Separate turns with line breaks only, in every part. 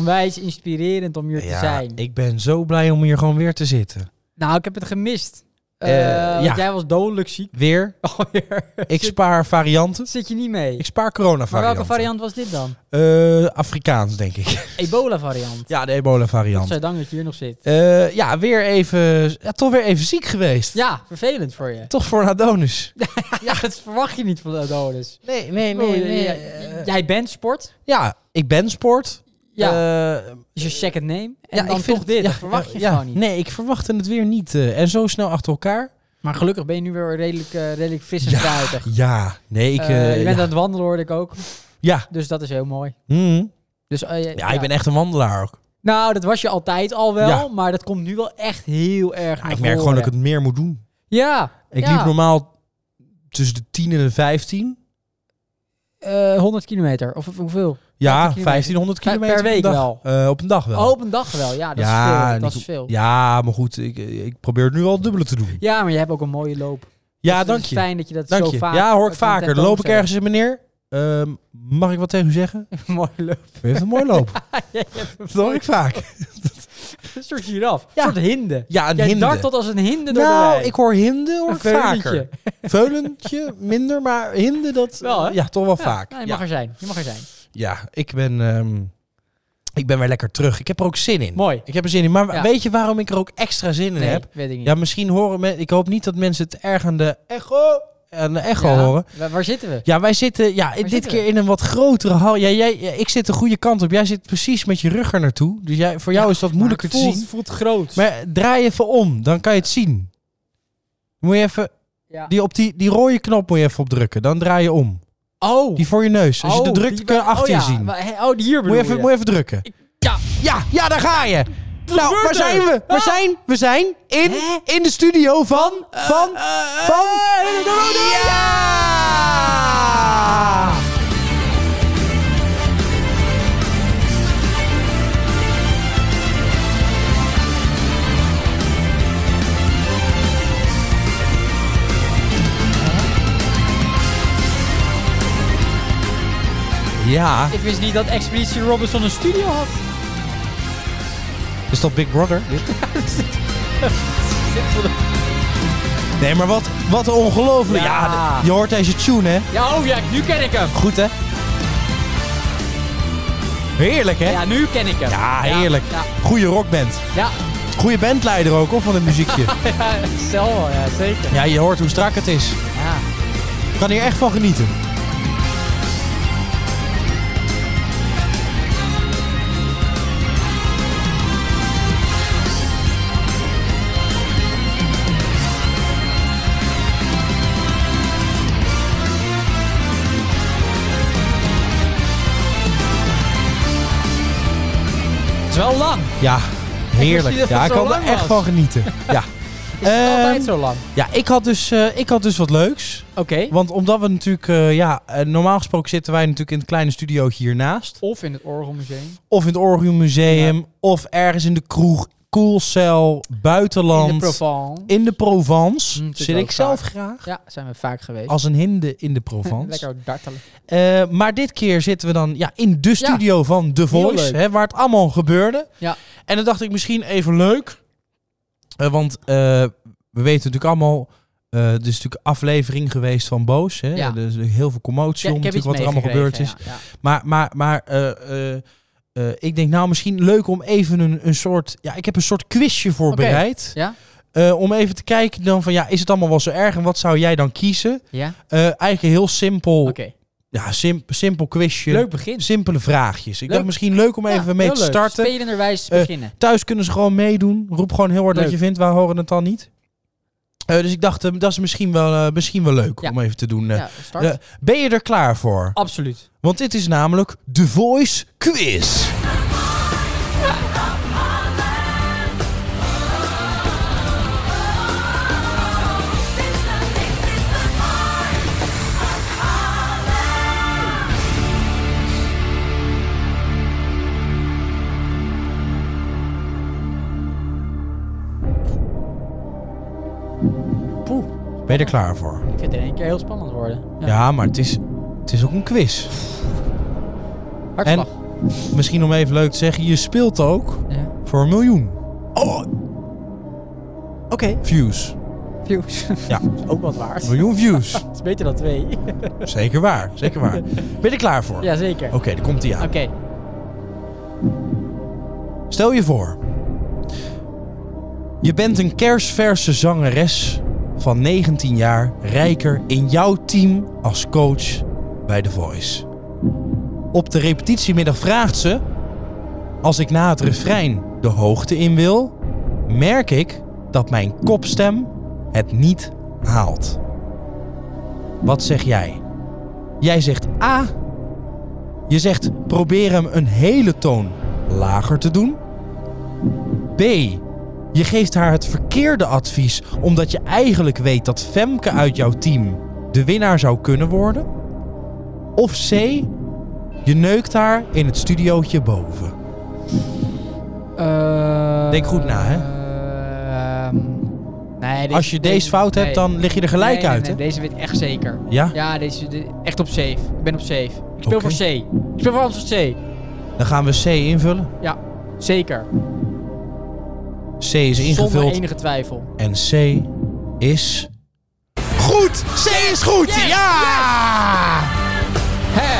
onwijs inspirerend om hier te zijn.
ik ben zo blij om hier gewoon weer te zitten.
Nou, ik heb het gemist.
Eh,
Eh,
ja.
jij was dodelijk ziek.
Weer.
Alweer.
Ik
Zit-
spaar varianten.
Zit je niet mee?
Ik spaar corona
maar welke variant was dit dan?
Eh, Afrikaans, denk ik.
Ebola variant.
ja, de ebola variant.
Godzijdank dat je hier nog zit.
Ja, weer even... Ja, toch weer even ziek geweest.
Ja, vervelend voor je.
Toch voor een Adonis.
Ja, dat verwacht je niet van Adonis.
Nee, nee,
Oh,
nee. nee.
Jij bent sport.
ja, ik ben sport.
Ja.
Eh,
is je second name. En
ja,
dan
ik vind
toch dit.
ja,
dat verwacht je
ja,
gewoon niet.
Nee, ik verwachtte het weer niet. eh, en zo snel achter elkaar.
Maar gelukkig ben je nu weer redelijk, eh, redelijk fris en
Ja,
fruitig.
Ja, nee, ik...
Je bent aan het wandelen, hoorde ik ook.
ja.
Dus dat is heel mooi.
Mhm.
Dus,
ja, ik ben echt een wandelaar ook.
Nou, dat was je altijd al wel. Maar dat komt nu wel echt heel erg
ik merk gewoon dat ik het meer moet doen.
Ja.
Ik liep normaal tussen de 10 en de 15.
Eh, 100 kilometer. Of, of hoeveel?
Ja,
15 kilometer.
1500
Per- week wel?
Eh, op een dag wel.
Oh, op een dag wel. Ja, dat
Ja,
is veel. Dat is veel.
Ja, maar goed, ik, ik probeer het nu al dubbele te doen.
Ja, maar je hebt ook een mooie loop.
Ja,
Dus het
dank
is
je.
fijn dat je dat
Dank
zo
je.
vaak...
Ja, hoor ik vaker. Dan loop ik ergens in meneer. Ehm, mag ik wat tegen u zeggen?
mooie loop.
U heeft een mooi loop.
Ja, je
Dat hoor ik vaak.
Een soort giraf.
Ja.
Een soort hinde.
Ja, een
Jij
hinde.
dartelt als een hinde door de
Nou,
wei.
ik hoor hinde hoor
Een
ik vaker.
veulentje.
Minder, maar hinde dat...
Wel, hè?
ja, toch wel
Ja,
vaak.
nou, je
ja.
mag er zijn. Je mag er zijn.
ja, ik ben... ehm, ik ben weer lekker terug. Ik heb er ook zin in.
Mooi.
Ik heb er zin in. Maar
Ja.
weet je waarom ik er ook extra zin in
Nee,
heb?
weet ik niet.
Ja, misschien horen mensen... Ik hoop niet dat mensen het erg aan de echo, de echo
Ja,
horen.
Waar, zitten we?
Ja, wij zitten ja, dit keer
we?
in een wat grotere hal. Ja, jij, ik zit de goede kant op. Jij zit precies met je rug er naartoe. Dus jij, voor jou
Ja,
is dat moeilijker te zien.
Het voelt groot.
Maar draai even om, dan kan je het zien. Moet je even,
ja.
die, op die, die rode knop moet je even op drukken. Dan draai je om.
oh.
Die voor je neus. Als je
oh,
de drukt,
die-
kun je achter
oh,
je zien.
Maar, oh, die hier
Moet je, even,
je.
moet je even drukken.
Ja.
Ja, ja, daar ga je. Nou, waar zijn we? Waar
Ah.
zijn? We zijn in, in de studio van... van... van... Ja! Ja,
Ik wist niet dat Expeditie Robinson een studio had.
Is dat Big Brother? Nee, maar wat, wat ongelooflijk. Ja, je hoort deze tune, hè?
Ja, oh ja, nu ken ik hem.
Goed, hè? Heerlijk, hè?
Ja, nu ken ik hem.
Ja, heerlijk.
Ja,
Goeie rockband.
ja.
Goeie bandleider ook, hoor, van het muziekje.
ja, ja, zeker.
ja, je hoort hoe strak het is.
Ja.
Ik kan hier echt van genieten.
Wel lang.
Ja, heerlijk.
het
Ja, ik kan er echt
was.
van genieten. Ja.
Is het
Ehm,
altijd zo lang?
Ja, ik had, dus, eh, ik had dus wat leuks.
Oké.
Want omdat we natuurlijk, eh, ja, eh, normaal gesproken zitten wij natuurlijk in het kleine studiootje hiernaast.
Of in het Orgelmuseum.
Of in het Orgelmuseum Museum. Of ergens in de kroeg, Koelcel, buitenland.
In de Provence.
In de Provence.
Hm, zit
ik zelf
vaak.
graag.
Ja, zijn we vaak geweest.
Als een hinde in de Provence.
Lekker dartelen.
Eh, maar dit keer zitten we dan ja, in de studio van The Voice. Hè, waar het allemaal gebeurde.
Ja.
En dan dacht ik misschien even leuk. eh, want eh, we weten natuurlijk allemaal... eh er is natuurlijk aflevering geweest van Boos. Hè?
Ja.
Er is heel veel commotie
Ja,
om natuurlijk wat er allemaal gebeurd is.
ja.
Maar, maar, maar eh, ik denk nou misschien leuk om even een, een soort... Ja, ik heb een soort quizje voorbereid.
Ja?
Eh, om even te kijken dan van ja, is het allemaal wel zo erg? En wat zou jij dan kiezen?
Ja?
Eh, eigenlijk een heel simpel,
Oké.
ja, sim- simpel quizje.
Leuk begin.
Simpele vraagjes. Ik
Leuk.
dacht misschien leuk om even
Ja,
mee te
leuk.
starten.
Spelenderwijs beginnen.
Thuis kunnen ze gewoon meedoen. Roep gewoon heel hard wat je vindt. Wij horen het dan niet. Eh, dus ik dacht, eh, dat is misschien wel, eh, misschien wel leuk
Ja.
om even te doen.
Ja,
ben je er klaar voor?
Absoluut.
Want dit is namelijk The Voice Quiz. Ben je er klaar voor?
Ik vind het in één keer heel spannend worden.
Ja, maar het is, het is ook een quiz.
Hartslag.
Misschien om even leuk te zeggen, je speelt ook
Ja.
voor een miljoen
Oh. Oké.
views.
Views.
Ja.
Ook wat waard.
Een miljoen views.
Dat is beter dan twee.
zeker waar, zeker waar. Ben je er klaar voor?
Jazeker.
Oké,
Oké.
daar komt hij aan. Stel je voor. Je bent een kersverse zangeres van 19 jaar, rijker in jouw team als coach bij The Voice. Op de repetitiemiddag vraagt ze: Als ik na het refrein de hoogte in wil, merk ik dat mijn kopstem het niet haalt. Wat zeg jij? Jij zegt A. Je zegt probeer hem een hele toon lager te doen. B. Je geeft haar het verkeerde advies omdat je eigenlijk weet dat Femke uit jouw team de winnaar zou kunnen worden. Of C. Je neukt haar in het studiootje boven.
Eh,
Denk goed na, hè?
ehm, nee, deze-
Als je deze fout hebt, dan lig je er gelijk
Nee,
uit,
nee,
hè?
Deze weet ik echt zeker.
Ja?
Ja, deze, de- echt op safe. Ik ben op safe. Ik speel voor C. Ik speel voor Antwoord C.
Dan gaan we C invullen.
Ja, zeker.
C is
Zonder
ingevuld
enige twijfel.
en C is... Goed! C is goed! Ja!
Hè?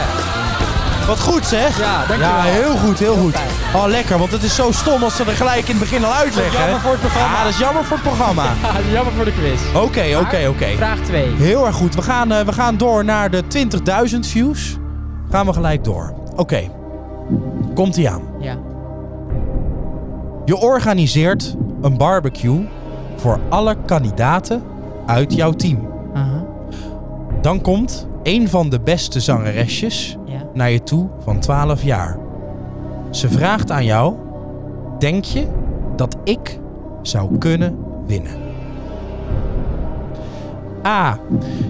Wat goed zeg!
Ja, dankjewel.
Ja, heel goed, heel goed. Oh, lekker, want het is zo stom als ze er gelijk in het begin al uitleggen.
jammer
hè?
voor het programma.
Ja, dat is jammer voor het programma.
Ja, dat is jammer voor de quiz.
Oké, oké, oké.
Vraag 2.
Heel erg goed. We gaan, eh, we gaan door naar de 20.000 views. Gaan we gelijk door. Oké. Komt ie aan.
Ja.
Je organiseert een barbecue voor alle kandidaten uit jouw team. Dan komt een van de beste zangeresjes
Ja.
naar je toe van 12 jaar. Ze vraagt aan jou: Denk je dat ik zou kunnen winnen? A.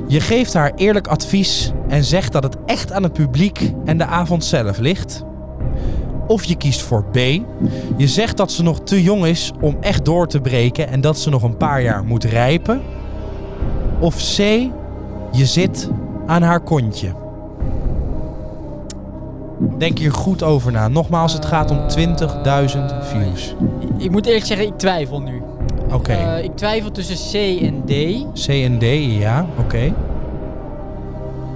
Je geeft haar eerlijk advies en zegt dat het echt aan het publiek en de avond zelf ligt. Of je kiest voor B. Je zegt dat ze nog te jong is om echt door te breken en dat ze nog een paar jaar moet rijpen. Of C. Je zit aan haar kontje. Denk hier goed over na. Nogmaals, het gaat om 20.000 views.
Ik moet eerlijk zeggen, ik twijfel nu.
Oké.
Eh, ik twijfel tussen C en D. Nee,
C en D, ja, oké.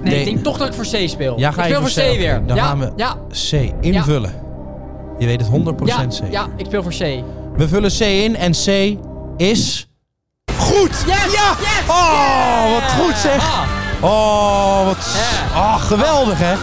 D.
ik denk toch dat ik voor C speel.
Ja, ga
ik speel
voor C?
Weer.
dan
ja,
gaan we-
Ja,
C, invullen. Je weet het 100%
ja,
zeker.
ja, ik speel voor C.
We vullen C in en C is... Goed!
Yes!
Ja!
Yes!
Oh, wat goed zeg!
Ah,
Oh, wat...
Ja.
Oh, geweldig hè!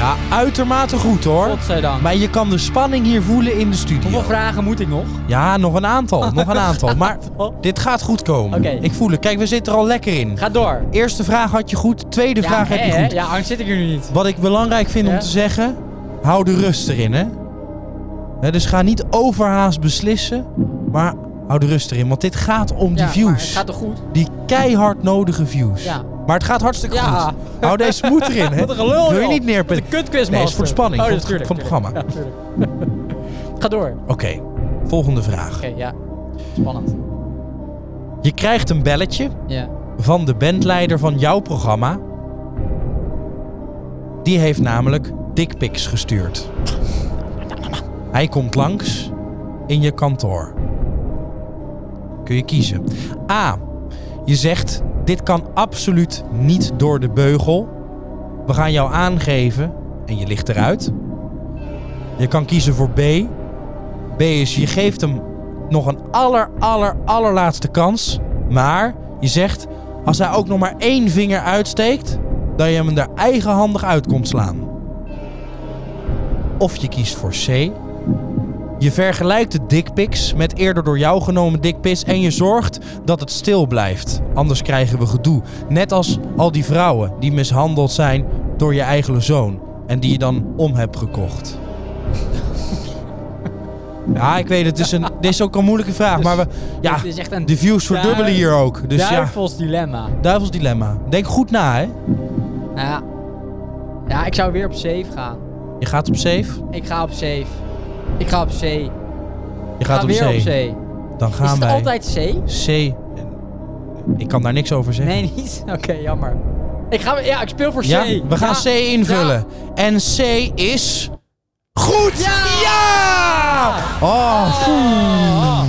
Ja, uitermate goed hoor.
godzijdank.
Maar je kan de spanning hier voelen in de studio.
Hoeveel vragen moet ik nog?
Ja, nog een aantal. Nog een aantal. Maar dit gaat goed komen.
Oké.
Ik voel het. Kijk, we zitten er al lekker in.
Ga door.
Eerste vraag had je goed. Tweede vraag heb je
hè,
goed.
Ja, anders zit ik hier nu niet.
Wat ik belangrijk vind om
Ja.
te zeggen, hou de rust erin, hè. Hè, dus ga niet overhaast beslissen, maar hou de rust erin. Want dit gaat om die
Ja, maar
views.
het gaat toch goed?
Die keihard nodige views.
Ja.
Maar het gaat hartstikke
Ja.
goed. Hou deze moed erin, hè.
Wat een gelul,
Wil je niet
kutquiz,
Nee, is voor de spanning
Oh,
van het- van programma.
Ja. Ga door. Oké,
Oké, volgende vraag.
ja. Spannend.
Je krijgt een belletje
Ja.
van de bandleider van jouw programma. Die heeft namelijk dickpics gestuurd. Hij komt langs in je kantoor. Kun je kiezen. A. Je zegt, dit kan absoluut niet door de beugel. We gaan jou aangeven en je ligt eruit. Je kan kiezen voor B. B is, je geeft hem nog een aller, aller, allerlaatste kans. Maar je zegt, als hij ook nog maar één vinger uitsteekt, dat je hem er eigenhandig uit komt slaan. Of je kiest voor C. Je vergelijkt de dickpics met eerder door jou genomen dickpics en je zorgt dat het stil blijft. Anders krijgen we gedoe. Net als al die vrouwen die mishandeld zijn door je eigen zoon en die je dan om hebt gekocht. Ja, ik weet het. Is een, dit is ook een moeilijke vraag. Maar we, ja,
is echt een
de views verdubbelen hier ook. Dus ja,
duivels dilemma.
duivels dilemma. Denk goed na, hè.
Ja. ja, ik zou weer op safe gaan.
Je gaat op safe.
Ik ga op safe. Ik ga op C.
Je gaat
ga
op
weer
C.
op C.
Dan
Is
gaan
het
wij
altijd C?
C. ik kan daar niks over zeggen.
Nee, niet? Oké, jammer. Ik, ga, ja, ik speel voor C.
Ja, we gaan
Ja.
C invullen. En C is... Goed!
Ja!
Ja! Oh,
Oh.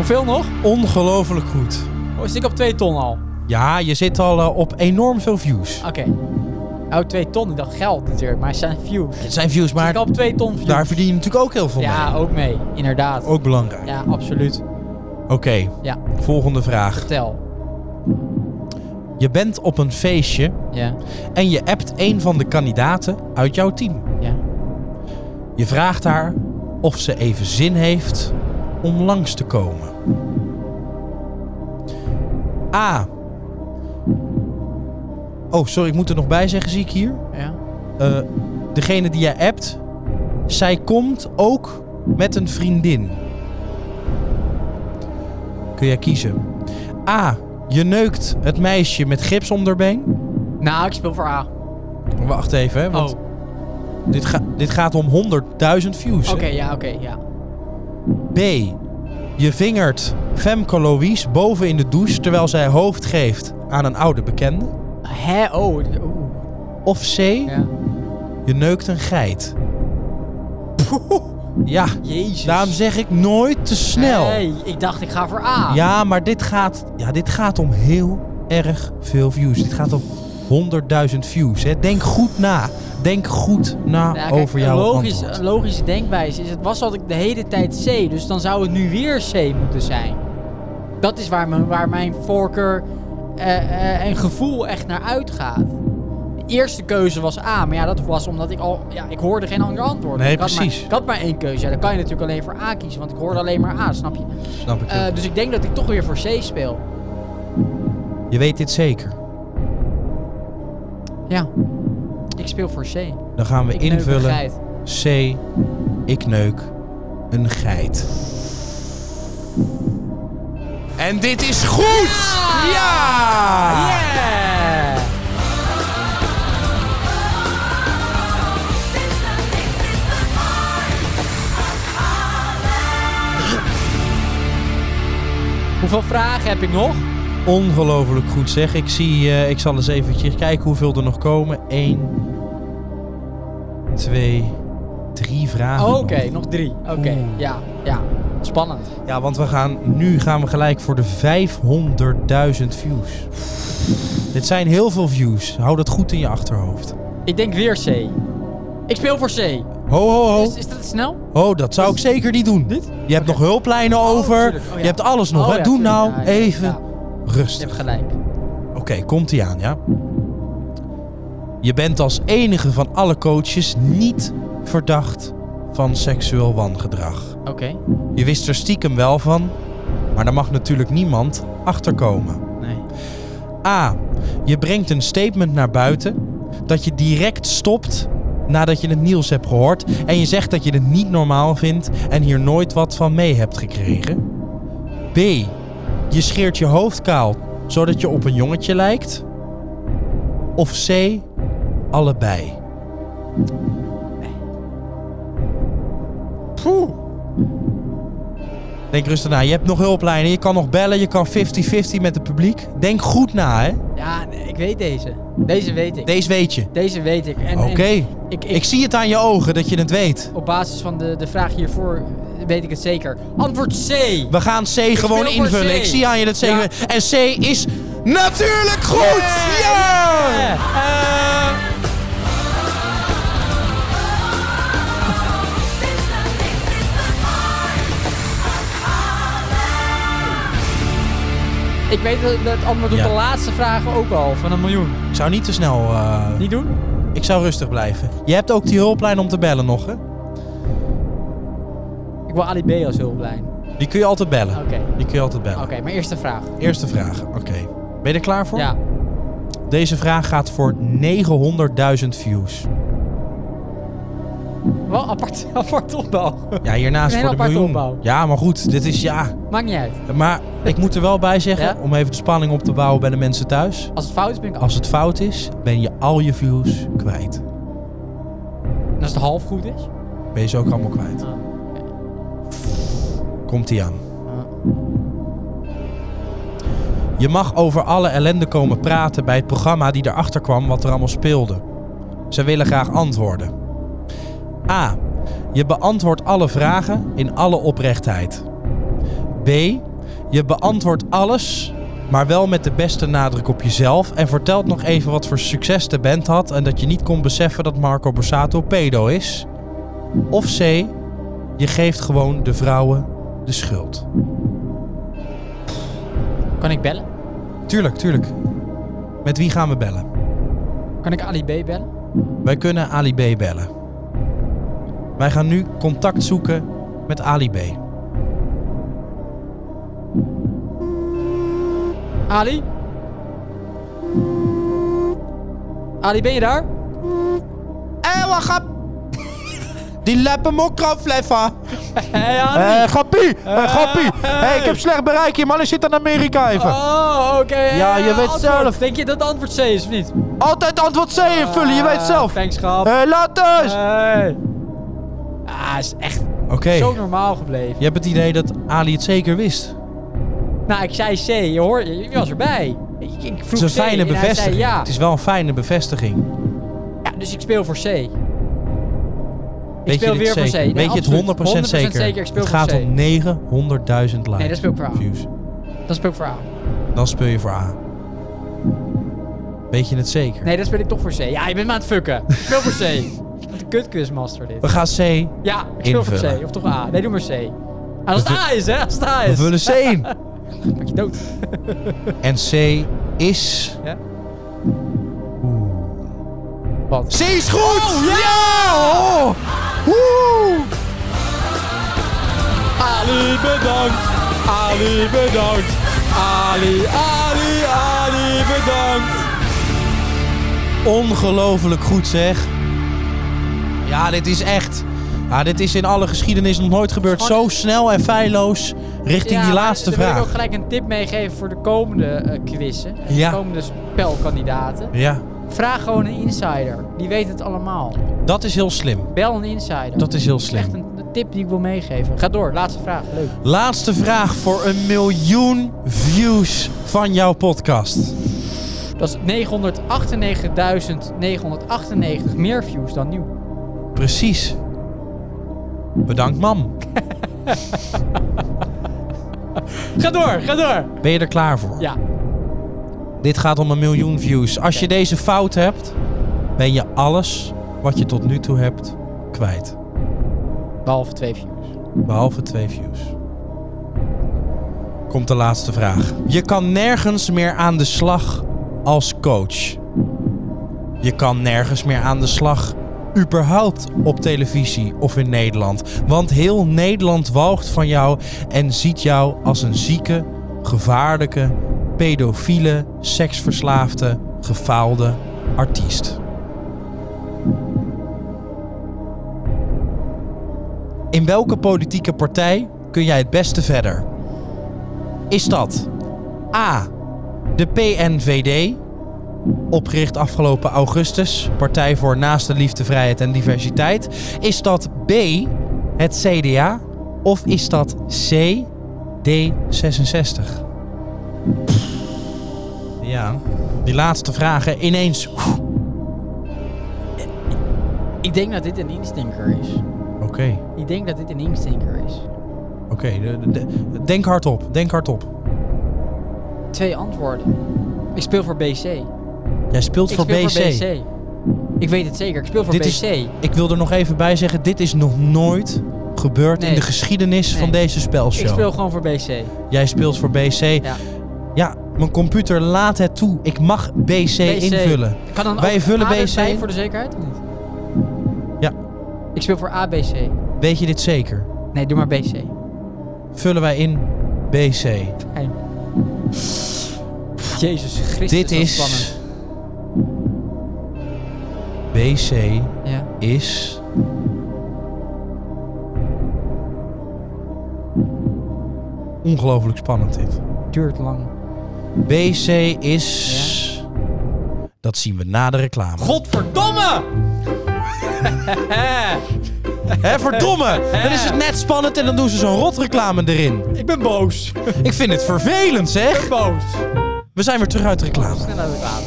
Hoeveel nog?
ongelooflijk goed.
Oh, zit ik op 2 ton al?
Ja, je zit al eh, op enorm veel views.
Oké. Oh, 2 ton. Ik dacht geld natuurlijk, maar het zijn views.
Het zijn views,
Maar ik
maar
op 2 ton views.
daar verdien je natuurlijk ook heel veel
Ja,
mee.
ook mee. Inderdaad.
Ook belangrijk.
Ja, absoluut.
Oké,
Ja,
volgende vraag.
vertel.
Je bent op een feestje
Ja,
en je appt een van de kandidaten uit jouw team.
ja.
Je vraagt haar of ze even zin heeft om langs te komen. A. Oh, sorry, ik moet er nog bij zeggen, zie ik hier.
Ja.
Eh, degene die jij appt, zij komt ook met een vriendin. Kun jij kiezen. A. Je neukt het meisje met gips om haar been.
Nou, ik speel voor A.
Wacht even, hè, want
oh,
dit, ga- dit gaat om 100.000 views.
oké, ja, oké, ja.
B. Je vingert Femke Louise boven in de douche terwijl zij hoofd geeft aan een oude bekende.
Hè? Oh, oeh.
Of C.
Ja.
Je neukt een geit. Ja,
Jezus.
daarom zeg ik nooit te snel.
Nee, ik dacht ik ga voor A.
Ja, maar dit gaat, ja, dit gaat om heel erg veel views. Dit gaat om 100.000 views. Hè. Denk goed na. Denk goed na
Ja, kijk,
over jouw
logisch,
antwoord.
een logische denkwijze is, het was altijd de hele tijd C, dus dan zou het nu weer C moeten zijn. Dat is waar mijn, waar mijn voorkeur eh, eh, en gevoel echt naar uitgaat. De eerste keuze was A, maar ja, dat was omdat ik al, ja, ik hoorde geen ander antwoord.
Nee,
ik had
precies.
Maar, ik had maar één keuze, ja, dan kan je natuurlijk alleen voor A kiezen, want ik hoorde alleen maar A, snap je?
Snap ik
Eh, dus ik denk dat ik toch weer voor C speel.
Je weet dit zeker.
Ja, ik speel voor C.
Dan gaan we
Ik
invullen. C. Ik neuk een geit. En dit is goed! Ja!
Yeah! Hoeveel vragen heb ik nog?
Ongelooflijk goed zeg. Ik zie, eh, ik zal eens eventjes kijken hoeveel er nog komen. 1, 2, 3 vragen.
Oh, Oké,
nog.
nog drie. Oké,
Oeh.
ja, ja. Spannend.
Ja, want we gaan, nu gaan we gelijk voor de 500.000 views. Dit zijn heel veel views. Hou dat goed in je achterhoofd.
Ik denk weer C. Ik speel voor C.
Ho, ho, ho.
Is, is dat snel?
Oh, dat zou ik zeker niet doen.
Niet?
Je hebt nog hulplijnen over.
Oh, ja.
Je hebt alles nog.
Oh, ja,
Doe
tuurlijk.
nou
Ja, ja,
even
Je hebt gelijk.
Oké, komt ie aan, ja? Je bent als enige van alle coaches niet verdacht van seksueel wangedrag.
Oké.
Je wist er stiekem wel van, maar daar mag natuurlijk niemand achterkomen.
Nee.
A. Je brengt een statement naar buiten dat je direct stopt nadat je het nieuws hebt gehoord en je zegt dat je het niet normaal vindt en hier nooit wat van mee hebt gekregen. B. Je scheert je hoofd kaal zodat je op een jongetje lijkt. Of C. Allebei.
Poeh.
Denk rustig na. Je hebt nog hulplijnen. Je kan nog bellen. Je kan 50-50 met het publiek. Denk goed na, hè.
Ja, nee, ik weet deze. Deze weet ik.
Deze weet je.
Deze weet ik.
Oké.
Ik, ik,
Ik zie het aan je ogen dat je het weet.
op basis van de, de vraag hiervoor weet ik het zeker. Antwoord C.
We gaan C gewoon invullen.
C.
Ik zie aan je dat C.
Ja.
En C is natuurlijk goed! Ja!
Eh, ik weet het, antwoord op
Ja.
de laatste vraag ook al, van een miljoen.
Ik zou niet te snel... eh,
Niet doen?
Ik zou rustig blijven. Je hebt ook die hulplijn om te bellen nog, hè?
Ik wil Ali B als hulplijn.
Die kun je altijd bellen.
Oké,
Die kun je altijd bellen.
oké, mijn eerste vraag.
Eerste vraag. Oké. Ben je er klaar voor?
Ja,
Deze vraag gaat voor 900.000 views.
Wel apart, apart opbouw.
Ja, hiernaast voor de miljoen.
opbouw.
Ja, maar goed, dit is ja.
Maakt niet uit.
Maar ik moet er wel bij zeggen,
Ja?
om even de spanning op te bouwen bij de mensen thuis.
Als het fout is, ben ik af.
Als het fout is, ben je al je views kwijt.
En als het half goed is?
Ben je ze ook allemaal kwijt.
Ah.
Komt ie aan. Je mag over alle ellende komen praten bij het programma die erachter kwam wat er allemaal speelde. Ze willen graag antwoorden. A. Je beantwoordt alle vragen in alle oprechtheid. B. Je beantwoordt alles, maar wel met de beste nadruk op jezelf en vertelt nog even wat voor succes de band had en dat je niet kon beseffen dat Marco Borsato pedo is. Of C. Je geeft gewoon de vrouwen de schuld.
Kan ik bellen?
Tuurlijk, tuurlijk. Met wie gaan we bellen?
Kan ik Ali B bellen?
Wij kunnen Ali B bellen. Wij gaan nu contact zoeken met Ali B.
Ali? Ali, ben je daar?
Wat gaat? Die leppen mokra flefa.
Hey, Ali.
Eh, grappie. Eh, grappie. Hé, ik heb slecht bereik hier, man. Ik zit in Amerika even.
Oh, oké.
Ja, je weet
antwoord.
zelf.
Denk je dat het antwoord C is of niet?
Altijd antwoord C invullen, je weet zelf.
Thanks, grap.
Hé, laat.
Hey. Ah, is echt zo normaal gebleven.
Je hebt het idee dat Ali het zeker wist.
Nou, ik zei C. Je, hoor, je, was erbij. Ik, ik
Het
vroeg
is een
C
fijne
hij zei
bevestiging.
ja.
Het is wel een fijne bevestiging.
ja, dus ik speel voor C. Ik
Weet
speel
je dit
weer
zeker?
voor C. Nee,
Weet je het 100%,
absoluut. 100%
zeker?
zeker, ik speel
het
voor
gaat om 900.000 likes.
Nee, dat speel ik voor A.
views.
Dan speel ik voor A.
Dan speel je voor A. Weet je het zeker?
Nee, dan speel ik toch voor C. Ja, je bent me aan het fucken. Ik speel voor C. Wat een kutquizmaster dit.
We gaan C.
Ja, ik speel voor
Invullen.
C. Of toch A. Nee, doe maar C. En als het
We
A is, hè. Als het A
We
is.
vullen C in.
Maak je dood.
En C is...
Ja?
Oeh.
Wat?
C is goed! ja! Oh! Woe!
Ali bedankt. Ali bedankt. Ali, Ali, Ali bedankt.
Ongelooflijk goed zeg. Ja, dit is echt... Ja, dit is in alle geschiedenis nog nooit gebeurd. Zo snel en feilloos richting
Ja,
die laatste
wil ik
vraag.
ook gelijk een tip meegeven voor de komende eh, quizzen. En
Ja.
De komende spelkandidaten.
Ja,
Vraag gewoon een insider. Die weet het allemaal.
dat is heel slim.
Bel een insider.
Dat is heel
echt
slim.
een, een tip die ik wil meegeven. Ga door, laatste vraag. Leuk.
Laatste vraag voor een miljoen views van jouw podcast.
Dat is 998.998 meer views dan nieuw.
Precies. Bedankt, mam.
Ga door, ga door.
Ben je er klaar voor?
Ja.
Dit gaat om een miljoen views. Als je deze fout hebt, ben je alles wat je tot nu toe hebt kwijt.
Behalve twee views.
Behalve twee views. Komt de laatste vraag. Je kan nergens meer aan de slag als coach. Je kan nergens meer aan de slag überhaupt op televisie of in Nederland. Want heel Nederland walgt van jou en ziet jou als een zieke, gevaarlijke, pedofiele, seksverslaafde, gefaalde artiest. In welke politieke partij kun jij het beste verder? Is dat A. De PNVD, opgericht afgelopen augustus, Partij voor Naaste Liefde, Vrijheid en Diversiteit? Is dat B. Het CDA of is dat C. D66? Ja, die laatste vragen ineens.
Ik denk dat dit een instinker is.
Oké,
Ik denk dat dit een instinker is.
oké. de- de- Denk hardop, denk hardop.
Twee antwoorden. Ik speel voor BC.
Jij speelt
Ik
voor
speel
BC.
voor BC. Ik weet het zeker. Ik speel voor
Dit
BC.
is- Ik wil er nog even bij zeggen, dit is nog nooit gebeurd in de geschiedenis van deze spelshow.
Ik speel gewoon voor BC.
Jij speelt voor BC.
Ja.
Ja, mijn computer laat het toe. Ik mag BC, invullen.
Kan dan
Wij vullen ABC.
Voor de zekerheid? Of niet?
Ja.
Ik speel voor ABC.
Weet je dit zeker?
Nee, doe maar BC.
Vullen wij in BC.
Fijn. Jezus Christus.
Dit is. BC
ja.
is. Ongelooflijk spannend dit.
Duurt lang.
BC is... Dat zien we na de reclame.
Godverdomme!
Hè, verdomme! Dan is het net spannend en dan doen ze zo'n rotreclame erin.
Ik ben boos.
Ik vind het vervelend, zeg.
boos.
We zijn weer terug uit de reclame.
Snel naar de reclame.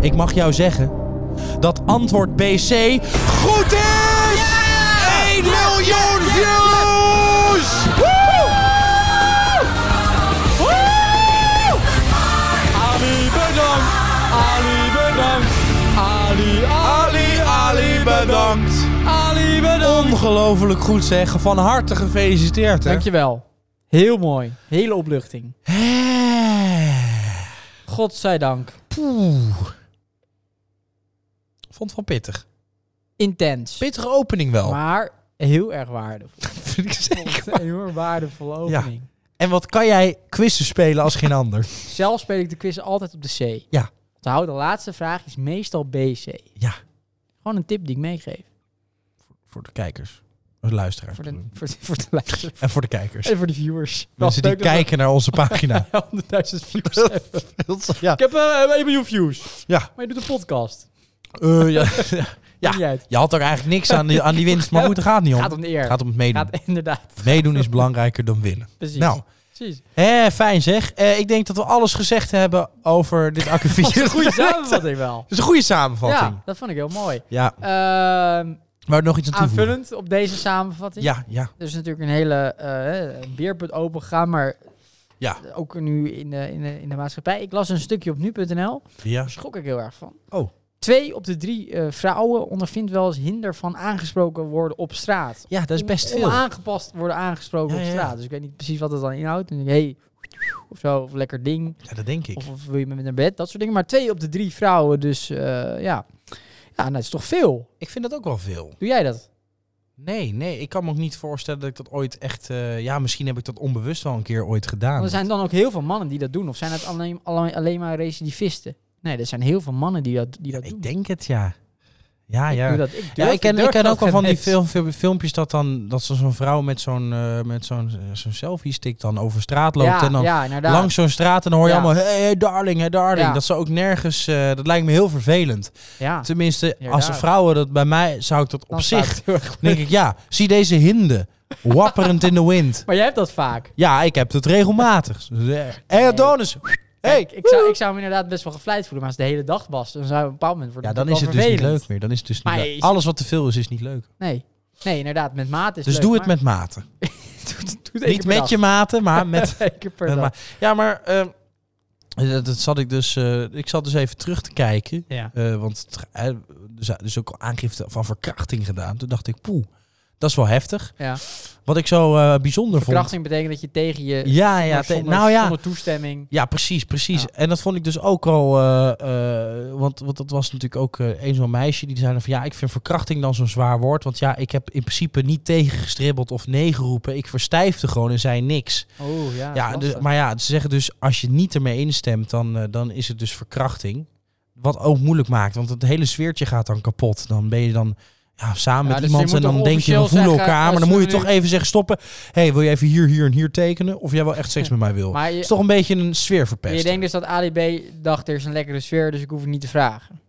Ik mag jou zeggen dat antwoord BC goed is! 1 miljoen views!
Ali bedankt. Ali, Ali,
Ali, bedankt.
Ali bedankt.
Ongelooflijk goed zeggen. Van harte gefeliciteerd, hè?
Dankjewel. Heel mooi. Hele opluchting.
Eh,
Godzijdank.
Poeh. Vond het wel pittig.
Intens.
Pittige opening wel.
Maar heel erg waardevol.
Vind ik zeker.
Een heel waardevolle opening.
En wat kan jij quizzen spelen als geen ander?
Zelf speel ik de quiz altijd op de C.
Ja.
Onthoud, de laatste vraag is meestal BC.
Ja.
Gewoon een tip die ik meegeef.
Voor de kijkers. Voor de luisteraars.
Voor de, voor de, voor de luisteraars.
En voor de kijkers.
En voor de viewers.
Mensen die kijken naar onze pagina.
we 100.000 views
ja.
Ik heb eh 1 miljoen views.
Ja.
Maar je doet een podcast.
Eh, ja. Ja. Je had er eigenlijk niks aan die, aan die winst. Maar goed, het gaat niet om.
Gaat om de eer.
Het gaat om het meedoen.
Gaat inderdaad.
Meedoen is belangrijker dan winnen.
Precies.
Nou,
Precies.
hè, fijn zeg. Eh, ik denk dat we alles gezegd hebben over dit akkefietje.
Dat is een goede samenvatting wel.
Dat is een goede samenvatting.
Ja, dat vond ik heel mooi.
Ja.
Ehm,
je nog iets aan toevoegen?
aanvullend op deze samenvatting.
Ja, ja.
Er is natuurlijk een hele eh beerput open gegaan, maar
Ja.
ook nu in de, in, de, in de maatschappij. Ik las een stukje op nu.nl,
Ja.
daar schrok ik heel erg van.
Oh.
Twee op de drie eh, vrouwen ondervindt wel eens hinder van aangesproken worden op straat.
Ja, dat is best veel.
Onaangepast worden aangesproken
Ja,
op
ja,
straat. Dus ik weet niet precies wat het dan inhoudt. En hey, of zo, of lekker ding.
Ja, dat denk ik.
Of, of wil je met naar bed, dat soort dingen. Maar twee op de drie vrouwen, dus eh, ja. Ja, nou, dat is toch veel.
Ik vind dat ook wel veel.
Doe jij dat?
Nee, nee. Ik kan me ook niet voorstellen dat ik dat ooit echt... eh, ja, misschien heb ik dat onbewust wel een keer ooit gedaan.
Want er zijn dan ook heel veel mannen die dat doen. Of zijn het alleen, alleen, alleen maar recidivisten? Nee, er zijn heel veel mannen die dat, die dat doen.
Ik denk het, ja. Ja,
Ik
ja.
dat, ik
Ja, ik ken, ik ken
dat
ook wel van die film, film- filmpjes dat dan dat zo'n vrouw met zo'n eh, met zo'n zo'n selfie stick dan over straat loopt
Ja,
en dan
ja,
langs zo'n straat en dan hoor je allemaal hey, hey, darling, hey, darling. Dat ze ook nergens eh, dat lijkt me heel vervelend.
ja.
Tenminste, als vrouwen dat bij mij zou ik dat op
Dan
zich denk ik ja, zie deze hinde wapperend in de wind.
Maar jij hebt dat vaak.
Ja, ik heb het regelmatig. Hé, Adonis. Hey.
Kijk, ik, zou, ik zou me inderdaad best wel gevleid voelen. Maar als het de hele dag was, dan zou op een bepaald moment worden
Ja, dan is het dus niet leuk meer. Dan is het dus niet leuk. Alles wat te veel is, is niet leuk.
Nee. Nee, inderdaad, met maat is
Dus
leuk,
doe het
maar-
met mate.
doe,
Niet met je mate, maar met
keer per dag.
ja, maar eh, dat, dat zat ik dus. eh, ik zat dus even terug te kijken.
Ja.
eh, want het, zijn dus ook al aangifte van verkrachting gedaan. Toen dacht ik, poeh, dat is wel heftig.
ja.
Wat ik zo eh, bijzonder
Verkrachting betekent dat je tegen je...
Ja, ja, te-
zonder,
nou ja.
zonder toestemming.
Ja, precies, precies.
Ja.
En dat vond ik dus ook al. eh, eh, want, want dat was natuurlijk ook een zo'n meisje die zei van ja, ik vind verkrachting dan zo'n zwaar woord. Want ja, ik heb in principe niet tegengestribbeld of nee geroepen. Ik verstijfde gewoon en zei niks.
Oh ja,
Ja,
lastig.
maar ja, ze zeggen dus als je niet ermee instemt, dan, dan is het dus verkrachting. Wat ook moeilijk maakt, want het hele sfeertje gaat dan kapot. Dan ben je dan ja, samen
Ja,
met
dus
iemand en dan denk je, we voelen
zeggen,
elkaar. Maar dan
als
moet je toch even zeggen, stoppen. hey, wil je even hier, hier en hier tekenen? Of jij wel echt seks met mij wil?
Maar
Het is toch een beetje een sfeerverpester.
je denkt dus dat Ali B dacht, er is een lekkere sfeer, dus ik hoef het niet te vragen.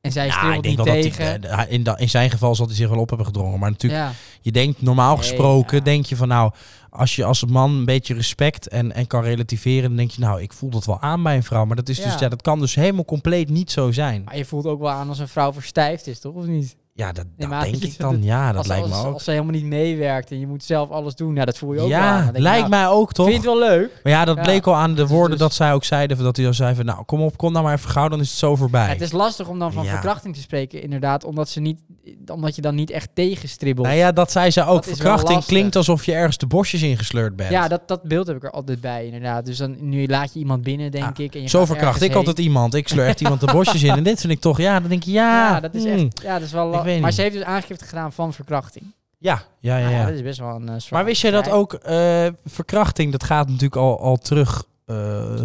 En zij
ja, ik denk
niet
wel dat
tegen.
hij, eh, in, da- in zijn geval zal hij zich wel op hebben gedrongen. Maar natuurlijk,
ja.
je denkt normaal
Nee,
gesproken,
ja.
denk je van nou, als je als man een beetje respect en, en kan relativeren, dan denk je nou, ik voel dat wel aan bij een vrouw. Maar dat is dus,
ja,
dat kan dus helemaal compleet niet zo zijn.
Maar je voelt ook wel aan als een vrouw verstijfd is, toch? Of niet?
Ja, dat, denk ik dan. Ja, dat
als,
lijkt
als,
me ook.
Als ze helemaal niet meewerkt en je moet zelf alles doen, nou, dat voel je ook aan.
Ja, lijkt
nou,
mij ook toch?
Vind het wel leuk.
Maar ja, dat
Ja.
bleek al aan de woorden
dus-
dat zij ook zeiden. Dat hij al zei van, nou, kom op, kom nou maar even gauw, dan is het zo voorbij.
Ja, het is lastig om dan van
Ja.
verkrachting te spreken, inderdaad, omdat, ze niet, omdat je dan niet echt tegenstribbelt.
Nou ja, dat zei ze ook.
Dat
Verkrachting klinkt alsof je ergens de bosjes ingesleurd bent.
Ja, dat, dat beeld heb ik er altijd bij, inderdaad. Dus dan, nu laat je iemand binnen, denk ik. En je
Zo verkracht ik altijd iemand. Ik sleur echt iemand de bosjes in. En dit vind ik toch, ja, dan denk je, ja.
Ja, dat is
hmm.
echt. Ja, dat is wel. Maar ze heeft dus aangifte gedaan van verkrachting.
Ja, ja, ja.
Nou
ja.
dat is best wel een. eh,
Maar wist je dat ook eh, verkrachting, dat gaat natuurlijk al, al terug eh,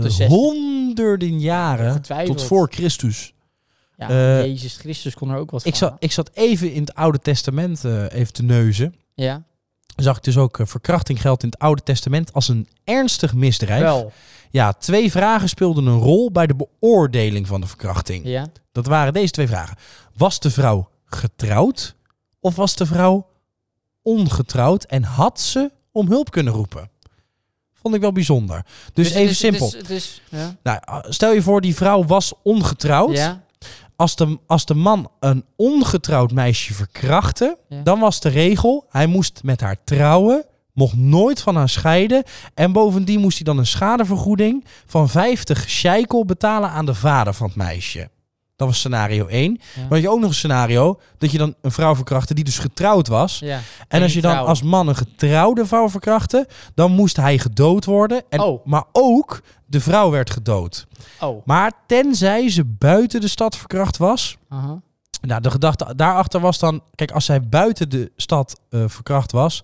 de 16e.
honderden jaren tot voor Christus.
Ja, Jezus Christus kon er ook wat
Ik
van.
zat, ik zat even in het Oude Testament even te neuzen.
Ja.
zag ik dus ook verkrachting geldt in het Oude Testament als een ernstig misdrijf.
Wel.
Ja, twee vragen speelden een rol bij de beoordeling van de verkrachting.
Ja.
Dat waren deze twee vragen. Was de vrouw getrouwd of was de vrouw ongetrouwd en had ze om hulp kunnen roepen? Vond ik wel bijzonder. Dus,
het
even simpel.
Ja.
Nou, stel je voor, die vrouw was ongetrouwd.
Ja.
Als, de, als de man een ongetrouwd meisje verkrachtte,
Ja.
dan was de regel, hij moest met haar trouwen, mocht nooit van haar scheiden. En bovendien moest hij dan een schadevergoeding van 50 shekel betalen aan de vader van het meisje. Dat was scenario 1.
Ja.
Maar je ook nog een scenario dat je dan een vrouw verkrachtte die dus getrouwd was.
ja.
En als je dan als man een getrouwde vrouw verkrachtte, dan moest hij gedood worden. En,
Oh.
Maar ook de vrouw werd gedood.
Oh.
Maar tenzij ze buiten de stad verkracht was. Nou, de gedachte daarachter was dan... Kijk, als zij buiten de stad eh, verkracht was...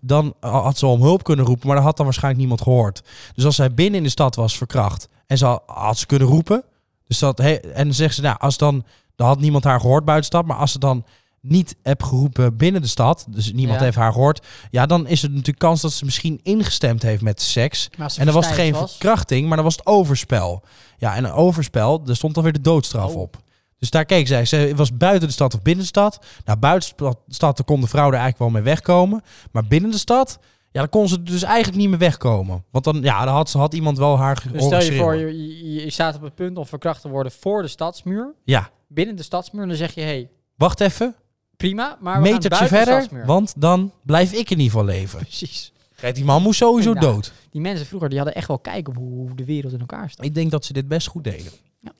dan had ze om hulp kunnen roepen... maar dat had dan waarschijnlijk niemand gehoord. Dus als zij binnen in de stad was verkracht... en ze had, had ze kunnen roepen... Dus dat, he, en dan zegt ze, nou, als dan... dan had niemand haar gehoord buiten de stad... maar als ze dan niet heb geroepen binnen de stad... dus niemand
Ja.
heeft haar gehoord... ja, dan is het natuurlijk kans dat ze misschien ingestemd heeft met seks... En dan was het geen
was,
verkrachting, maar dan was het overspel. Ja, en een overspel, er stond alweer de doodstraf
Oh.
op. Dus daar keek zij. Ze was buiten de stad of binnen de stad. Nou, buiten de stad kon de vrouw er eigenlijk wel mee wegkomen. Maar binnen de stad, ja, dan kon ze dus eigenlijk niet meer wegkomen. Want dan, ja, dan had, ze had iemand wel haar
Dus stel je voor, je, je, je staat op het punt om verkracht te worden voor de stadsmuur.
Ja,
Binnen de stadsmuur. Dan zeg je, hey,
wacht even.
prima, maar we gaan
metertje verder,
stadsmuur.
want dan blijf ik in ieder geval leven.
Precies.
Kijk, die man moest sowieso
Inderdaad.
dood.
Die mensen vroeger, die hadden echt wel kijken op hoe, de wereld in elkaar staat.
Ik denk dat ze dit best goed deden.
Ja.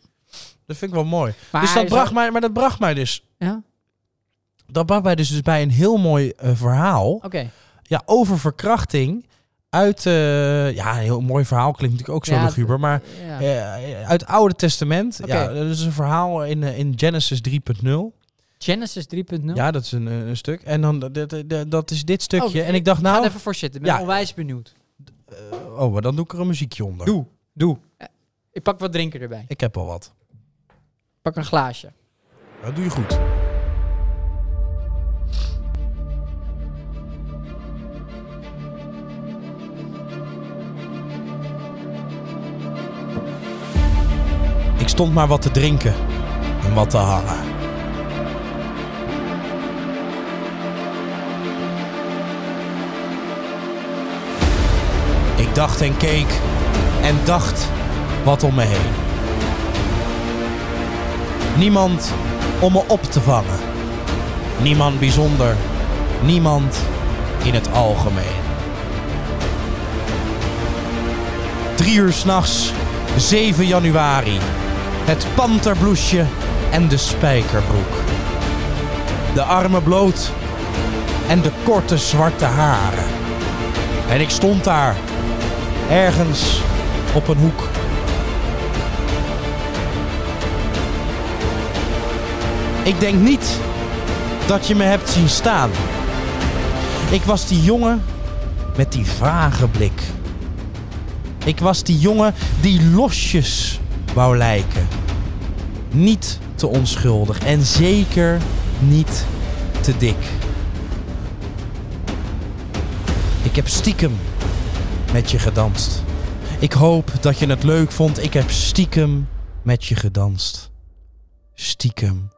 Dat vind ik wel mooi.
Maar
dus dat bracht mij, maar dat bracht mij dus,
Ja,
dat bracht mij dus, dus bij een heel mooi eh, verhaal.
oké.
Ja, over verkrachting uit, eh, ja, een heel mooi verhaal klinkt natuurlijk ook zo
Ja,
luguber, maar
Ja.
eh, uit het Oude Testament. Ja, dat is een verhaal in, eh, in Genesis 3.0.
Genesis 3.0.
Ja, dat is een, een stuk. En dan dat, dat, dat- dat is dit stukje.
Oh,
en ik dacht,
Ga
nou,
even voor zitten. Ik ben
Ja.
onwijs benieuwd.
oh, maar dan doe ik er een muziekje onder.
Doe, doe. Ik pak wat drinken erbij.
Ik heb al wat.
Pak een glaasje.
Dat doe je goed. Stond maar wat te drinken en wat te hangen. Ik dacht en keek en dacht wat om me heen. Niemand om me op te vangen. Niemand bijzonder. Niemand in het algemeen. Drie uur s'nachts, 7 januari. Het panterbloesje en de spijkerbroek. De armen bloot en de korte zwarte haren. En ik stond daar, ergens op een hoek. Ik denk niet dat je me hebt zien staan. Ik was die jongen met die vage blik. Ik was die jongen die losjes wou lijken. Niet te onschuldig en zeker niet te dik. Ik heb stiekem met je gedanst. Ik hoop dat je het leuk vond. Ik heb stiekem met je gedanst. Stiekem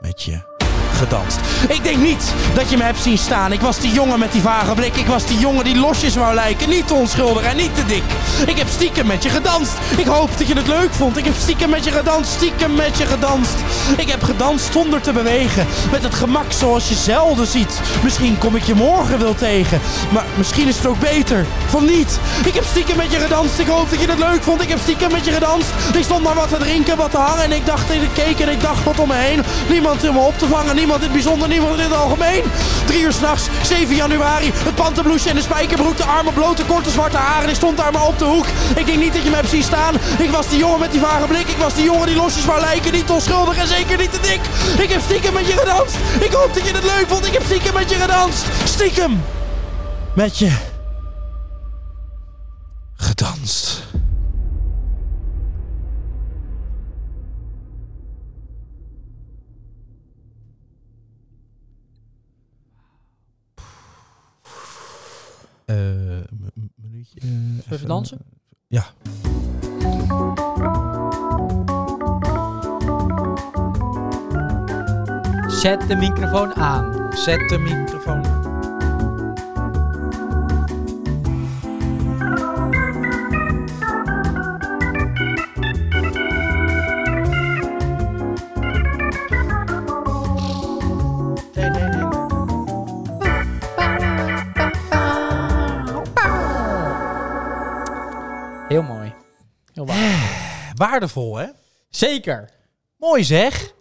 met je gedanst. Ik denk niet dat je me hebt zien staan. Ik was die jongen met die vage blik. Ik was die jongen die losjes wou lijken. Niet te onschuldig en niet te dik. Ik heb stiekem met je gedanst. Ik hoop dat je het leuk vond. Ik heb stiekem met je gedanst. Stiekem met je gedanst. Ik heb gedanst zonder te bewegen. Met het gemak zoals je zelden ziet. Misschien kom ik je morgen wel tegen. Maar misschien is het ook beter van niet. Ik heb stiekem met je gedanst. Ik hoop dat je het leuk vond. Ik heb stiekem met je gedanst. Ik stond maar wat te drinken, wat te hangen. En ik dacht en ik keek en ik dacht wat om me heen. Niemand om me op te vangen. Niemand in het bijzonder. Niemand in het algemeen. Drie uur s'nachts, 7 januari. Het panterbloesje en de spijkerbroek. De armen blote, korte zwarte haren. Ik stond daar maar op de hoek. Ik denk niet dat je me hebt zien staan. Ik was die jongen met die vage blik. Ik was die jongen die losjes wou lijken. Niet onschuldig en zeker niet te dik. Ik heb stiekem met je gedanst. Ik hoop dat je het leuk vond. Ik heb stiekem met je gedanst. Stiekem met je gedanst. Eh,
Even dansen?
Ja.
Zet de microfoon aan.
Zet de microfoon. Nee, Waardevol, hè?
Zeker.
Mooi zeg.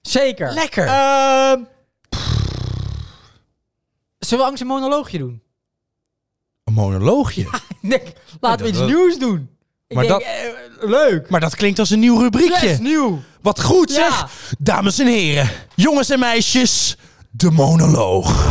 Zeker.
Lekker.
Ehm, zullen we angst een monoloogje doen?
Een monoloogje.
Denk, laten we
dat-
iets nieuws doen. Ik
Maar
denk,
dat-
eh, leuk.
Maar dat klinkt als een nieuw rubriekje.
Yes, nieuw.
Wat goed zeg.
Ja.
Dames en heren, jongens en meisjes, de monoloog.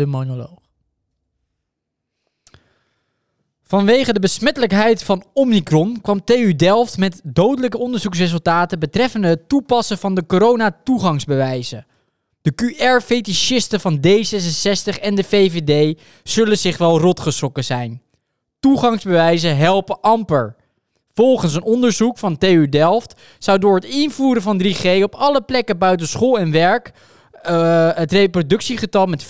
De monoloog. Vanwege de besmettelijkheid van Omicron kwam TU Delft met dodelijke onderzoeksresultaten betreffende het toepassen van de corona-toegangsbewijzen. De QR-fetischisten van D66 en de VVD zullen zich wel rotgeschrokken zijn. Toegangsbewijzen helpen amper. Volgens een onderzoek van TU Delft zou door het invoeren van 3G op alle plekken buiten school en werk eh, het reproductiegetal met 5%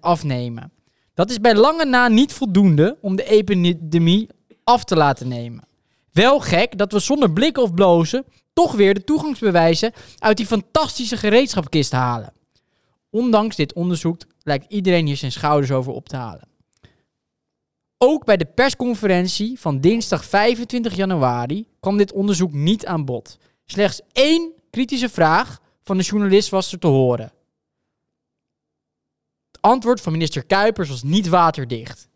afnemen. Dat is bij lange na niet voldoende om de epidemie af te laten nemen. Wel gek dat we zonder blikken of blozen toch weer de toegangsbewijzen uit die fantastische gereedschapkist halen. Ondanks dit onderzoek lijkt iedereen hier zijn schouders over op te halen. Ook bij de persconferentie van dinsdag 25 januari kwam dit onderzoek niet aan bod. Slechts één kritische vraag van de journalist was er te horen. Het antwoord van minister Kuipers was niet waterdicht.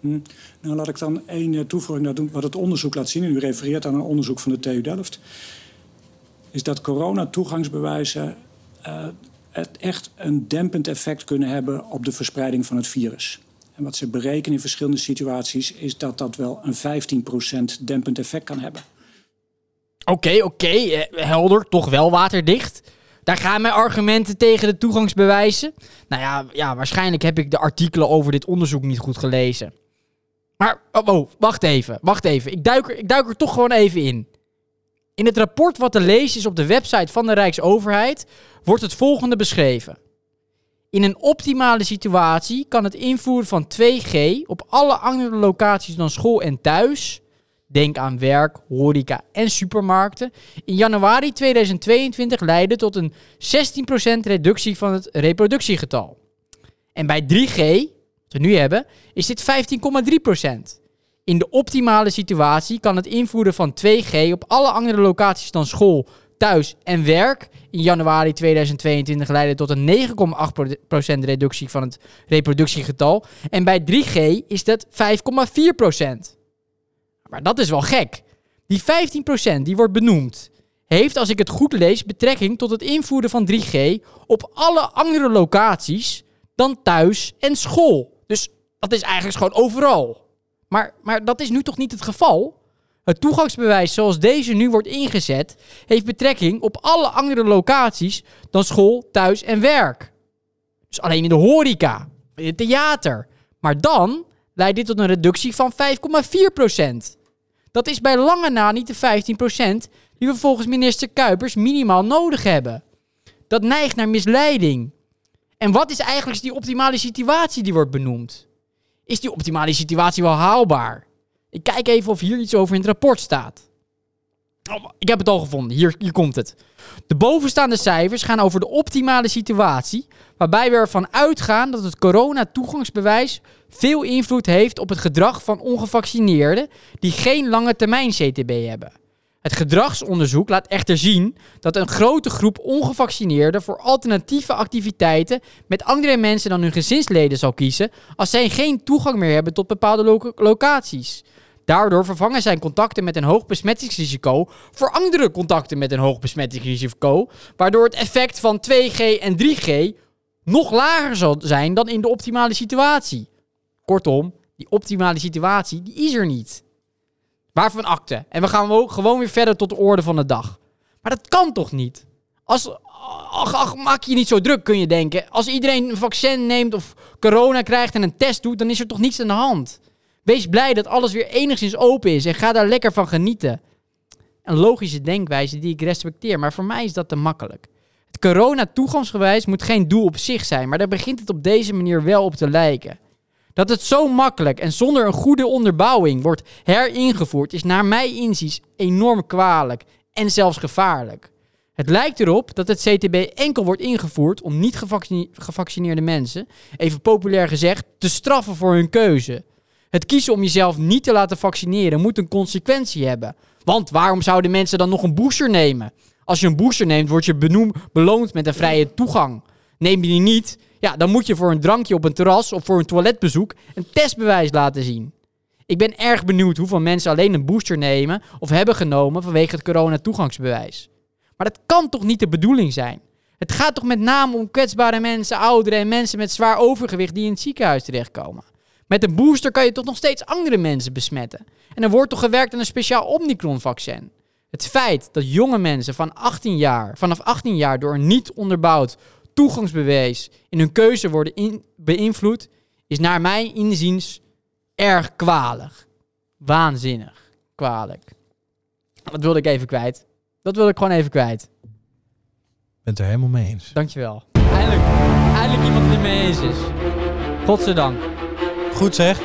Nou, laat ik dan één eh, toevoeging naar doen. Wat het onderzoek laat zien, en u refereert aan een onderzoek van de TU Delft, is dat coronatoegangsbewijzen eh, het echt een dempend effect kunnen hebben op de verspreiding van het virus. En wat ze berekenen in verschillende situaties is dat dat wel een 15% dempend effect kan hebben.
Oké, oké, eh, helder, toch wel waterdicht. Daar gaan mijn argumenten tegen de toegangsbewijzen. Nou ja, ja, waarschijnlijk heb ik de artikelen over dit onderzoek niet goed gelezen. Maar, oh, oh, wacht even, wacht even. Ik duik, er, ik duik er toch gewoon even in. In het rapport wat te lezen is op de website van de Rijksoverheid wordt het volgende beschreven. In een optimale situatie kan het invoeren van 2G op alle andere locaties dan school en thuis, denk aan werk, horeca en supermarkten, in januari 2022 leiden tot een 16% reductie van het reproductiegetal. En bij 3G, wat we nu hebben, is dit 15,3%. In de optimale situatie kan het invoeren van 2G op alle andere locaties dan school, thuis en werk in januari 2022 leiden tot een 9,8% reductie van het reproductiegetal. En bij 3G is dat 5,4%. Maar dat is wel gek. Die 15% die wordt benoemd, heeft, als ik het goed lees, betrekking tot het invoeren van 3G op alle andere locaties dan thuis en school. Dus dat is eigenlijk gewoon overal. Maar, maar dat is nu toch niet het geval? Het toegangsbewijs zoals deze nu wordt ingezet, heeft betrekking op alle andere locaties dan school, thuis en werk. Dus alleen in de horeca, in het theater. Maar dan leidt dit tot een reductie van 5,4%. Dat is bij lange na niet de 15% die we volgens minister Kuipers minimaal nodig hebben. Dat neigt naar misleiding. En wat is eigenlijk die optimale situatie die wordt benoemd? Is die optimale situatie wel haalbaar? Ik kijk even of hier iets over in het rapport staat. Oh, ik heb het al gevonden. Hier, hier komt het. De bovenstaande cijfers gaan over de optimale situatie, waarbij we ervan uitgaan dat het corona-toegangsbewijs veel invloed heeft op het gedrag van ongevaccineerden die geen lange termijn CTB hebben. Het gedragsonderzoek laat echter zien dat een grote groep ongevaccineerden voor alternatieve activiteiten met andere mensen dan hun gezinsleden zal kiezen als zij geen toegang meer hebben tot bepaalde loca- locaties. Daardoor vervangen zijn contacten met een hoog besmettingsrisico voor andere contacten met een hoog besmettingsrisico, waardoor het effect van 2G en 3G nog lager zal zijn dan in de optimale situatie. Kortom, die optimale situatie die is er niet. Waarvan akte? En we gaan gewoon weer verder tot de orde van de dag. Maar dat kan toch niet? Als, ach, ach, maak je niet zo druk, kun je denken. Als iedereen een vaccin neemt of corona krijgt en een test doet, dan is er toch niets aan de hand. Wees blij dat alles weer enigszins open is en ga daar lekker van genieten. Een logische denkwijze die ik respecteer, maar voor mij is dat te makkelijk. Het corona-toegangsgewijs moet geen doel op zich zijn, maar daar begint het op deze manier wel op te lijken. Dat het zo makkelijk en zonder een goede onderbouwing wordt heringevoerd, is naar mij inziens enorm kwalijk en zelfs gevaarlijk. Het lijkt erop dat het CTB enkel wordt ingevoerd om niet gevaccine- gevaccineerde mensen, even populair gezegd, te straffen voor hun keuze. Het kiezen om jezelf niet te laten vaccineren moet een consequentie hebben. Want waarom zouden mensen dan nog een booster nemen? Als je een booster neemt, word je beloond met een vrije toegang. Neem je die niet, ja, dan moet je voor een drankje op een terras of voor een toiletbezoek een testbewijs laten zien. Ik ben erg benieuwd hoeveel mensen alleen een booster nemen of hebben genomen vanwege het corona-toegangsbewijs. Maar dat kan toch niet de bedoeling zijn? Het gaat toch met name om kwetsbare mensen, ouderen en mensen met zwaar overgewicht die in het ziekenhuis terechtkomen. Met een booster kan je toch nog steeds andere mensen besmetten. En er wordt toch gewerkt aan een speciaal Omicron-vaccin. Het feit dat jonge mensen van 18 jaar, vanaf 18 jaar door een niet onderbouwd toegangsbewijs in hun keuze worden in- beïnvloed, is naar mijn inziens erg kwalig. Waanzinnig kwalijk. Dat wilde ik even kwijt. Dat wilde ik gewoon even kwijt.
Ik ben het er helemaal mee eens.
Dankjewel. Eindelijk, eindelijk iemand die het mee eens is. Godzijdank.
Goed zeg.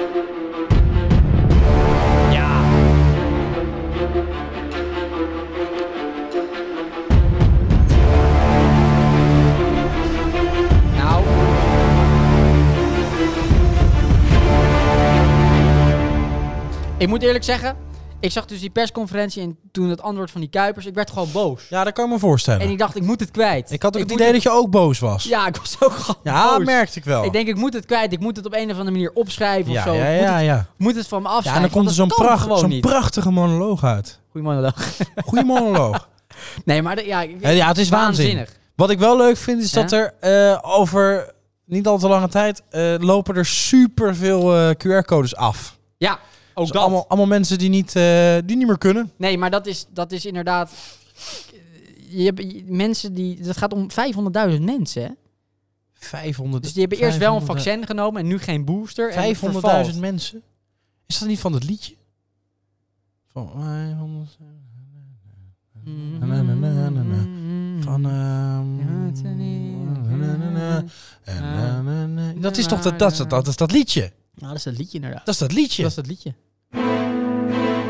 Ik moet eerlijk zeggen, ik zag dus die persconferentie en toen het antwoord van die Kuipers, ik werd gewoon boos.
Ja, dat kan ik me voorstellen.
En
Ik,
ik dacht, ik moet het kwijt.
had ook het
moet
idee dat je ook boos was.
Ja, ik was ook gewoon
Ja,
boos.
merkte ik wel.
Ik denk, ik moet het kwijt. Ik moet het op een of andere manier opschrijven
ja,
of zo.
ja,
Ik moet,
ja,
het,
ja.
moet het van me
Ja,
afschrijven.
en dan komt er zo'n pracht, prachtige monoloog uit.
Goeie monoloog.
Goeie monoloog.
Nee, maar de- ja, ik-
Ja, ja, het is waanzin.
waanzinnig.
Wat ik wel leuk vind, is
Ja?
dat er eh, over niet al te lange tijd eh, lopen er super veel QR-codes af.
Ja, ook
Dus
dat.
allemaal, allemaal mensen die niet, eh, die niet meer kunnen.
Nee, maar dat is, dat is inderdaad... Je hebt je- mensen die... Dat gaat om 500.000 mensen, hè?
500.
Dus die hebben eerst wel een
500.000
vaccin genomen en nu geen booster. en het
500.000
vervalt.
mensen? Is dat niet van het liedje? Van 500. Na, na, na, na, na, na. Van. ehm. Dat is toch dat, dat, dat, dat liedje?
Nou, dat is dat liedje inderdaad.
Dat is dat liedje.
Dat is dat liedje.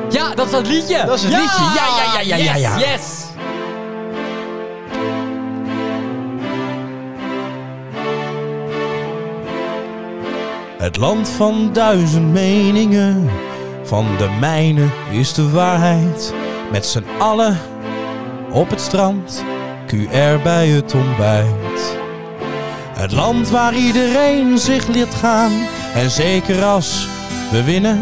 Ja, dat is dat liedje!
Dat is het liedje. Ja, ja, ja, ja, ja, ja.
Yes, yes!
Het land van duizend meningen, van de mijne is de waarheid. Met z'n allen op het strand, QR bij het ontbijt. Het land waar iedereen zich liet gaan en zeker als we winnen.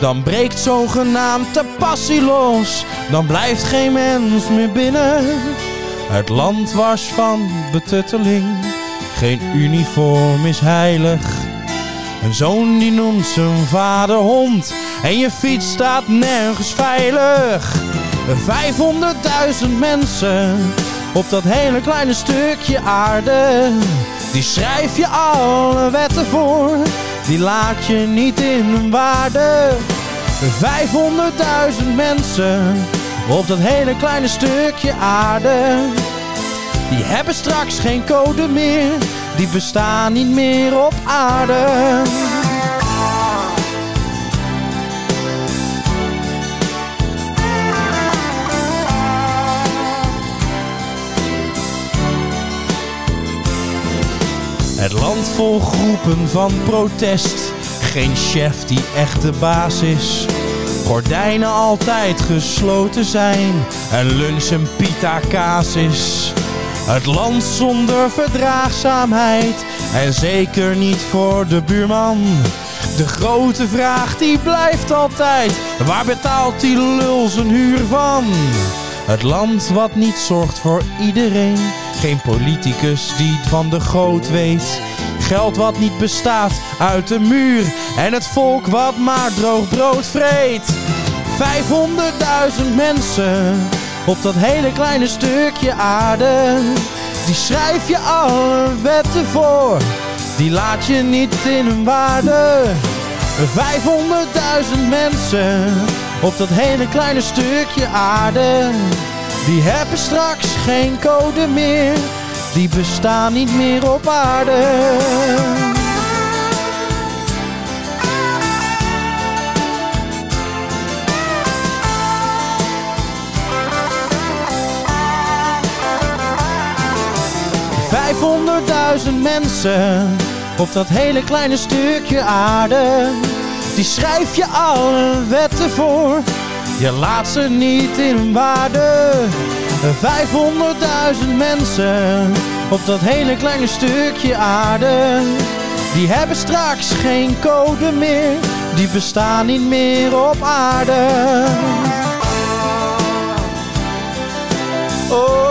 Dan breekt zogenaamd de passie los, dan blijft geen mens meer binnen. Het land was van betutteling, geen uniform is heilig. Een zoon die noemt zijn vader hond en je fiets staat nergens veilig. 500.000 mensen op dat hele kleine stukje aarde. Die schrijf je alle wetten voor, die laat je niet in hun waarde. 500.000 mensen op dat hele kleine stukje aarde. Die hebben straks geen code meer, die bestaan niet meer op aarde. Het land vol groepen van protest, geen chef die echt de baas is. Gordijnen altijd gesloten zijn en lunch en pita kaas is. Het land zonder verdraagzaamheid en zeker niet voor de buurman. De grote vraag die blijft altijd: waar betaalt die lul zijn huur van? Het land wat niet zorgt voor iedereen. Geen politicus die van de goot weet. Geld wat niet bestaat uit de muur. En het volk wat maar droog brood vreet. 500.000 mensen op dat hele kleine stukje aarde. Die schrijf je alle wetten voor. Die laat je niet in hun waarde. 500.000 mensen op dat hele kleine stukje aarde. Die hebben straks geen code meer. Die bestaan niet meer op aarde. Vijfhonderdduizend mensen op dat hele kleine stukje aarde. Die schrijf je alle wetten voor. Je laat ze niet in waarde. 500.000 mensen op dat hele kleine stukje aarde. Die hebben straks geen code meer. Die bestaan niet meer op aarde. Oh,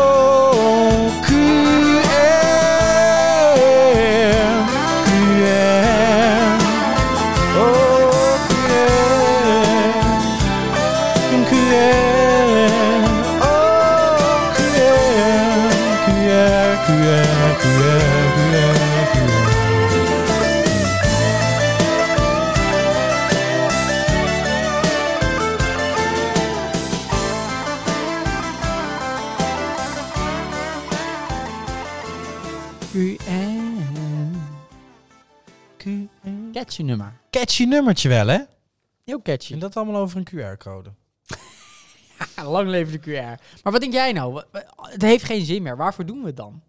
Catchy nummer.
Catchy nummertje wel, hè?
Heel catchy.
En dat allemaal over een QR-code.
Lang leven de QR. Maar wat denk jij nou? Het heeft geen zin meer. Waarvoor doen we het dan?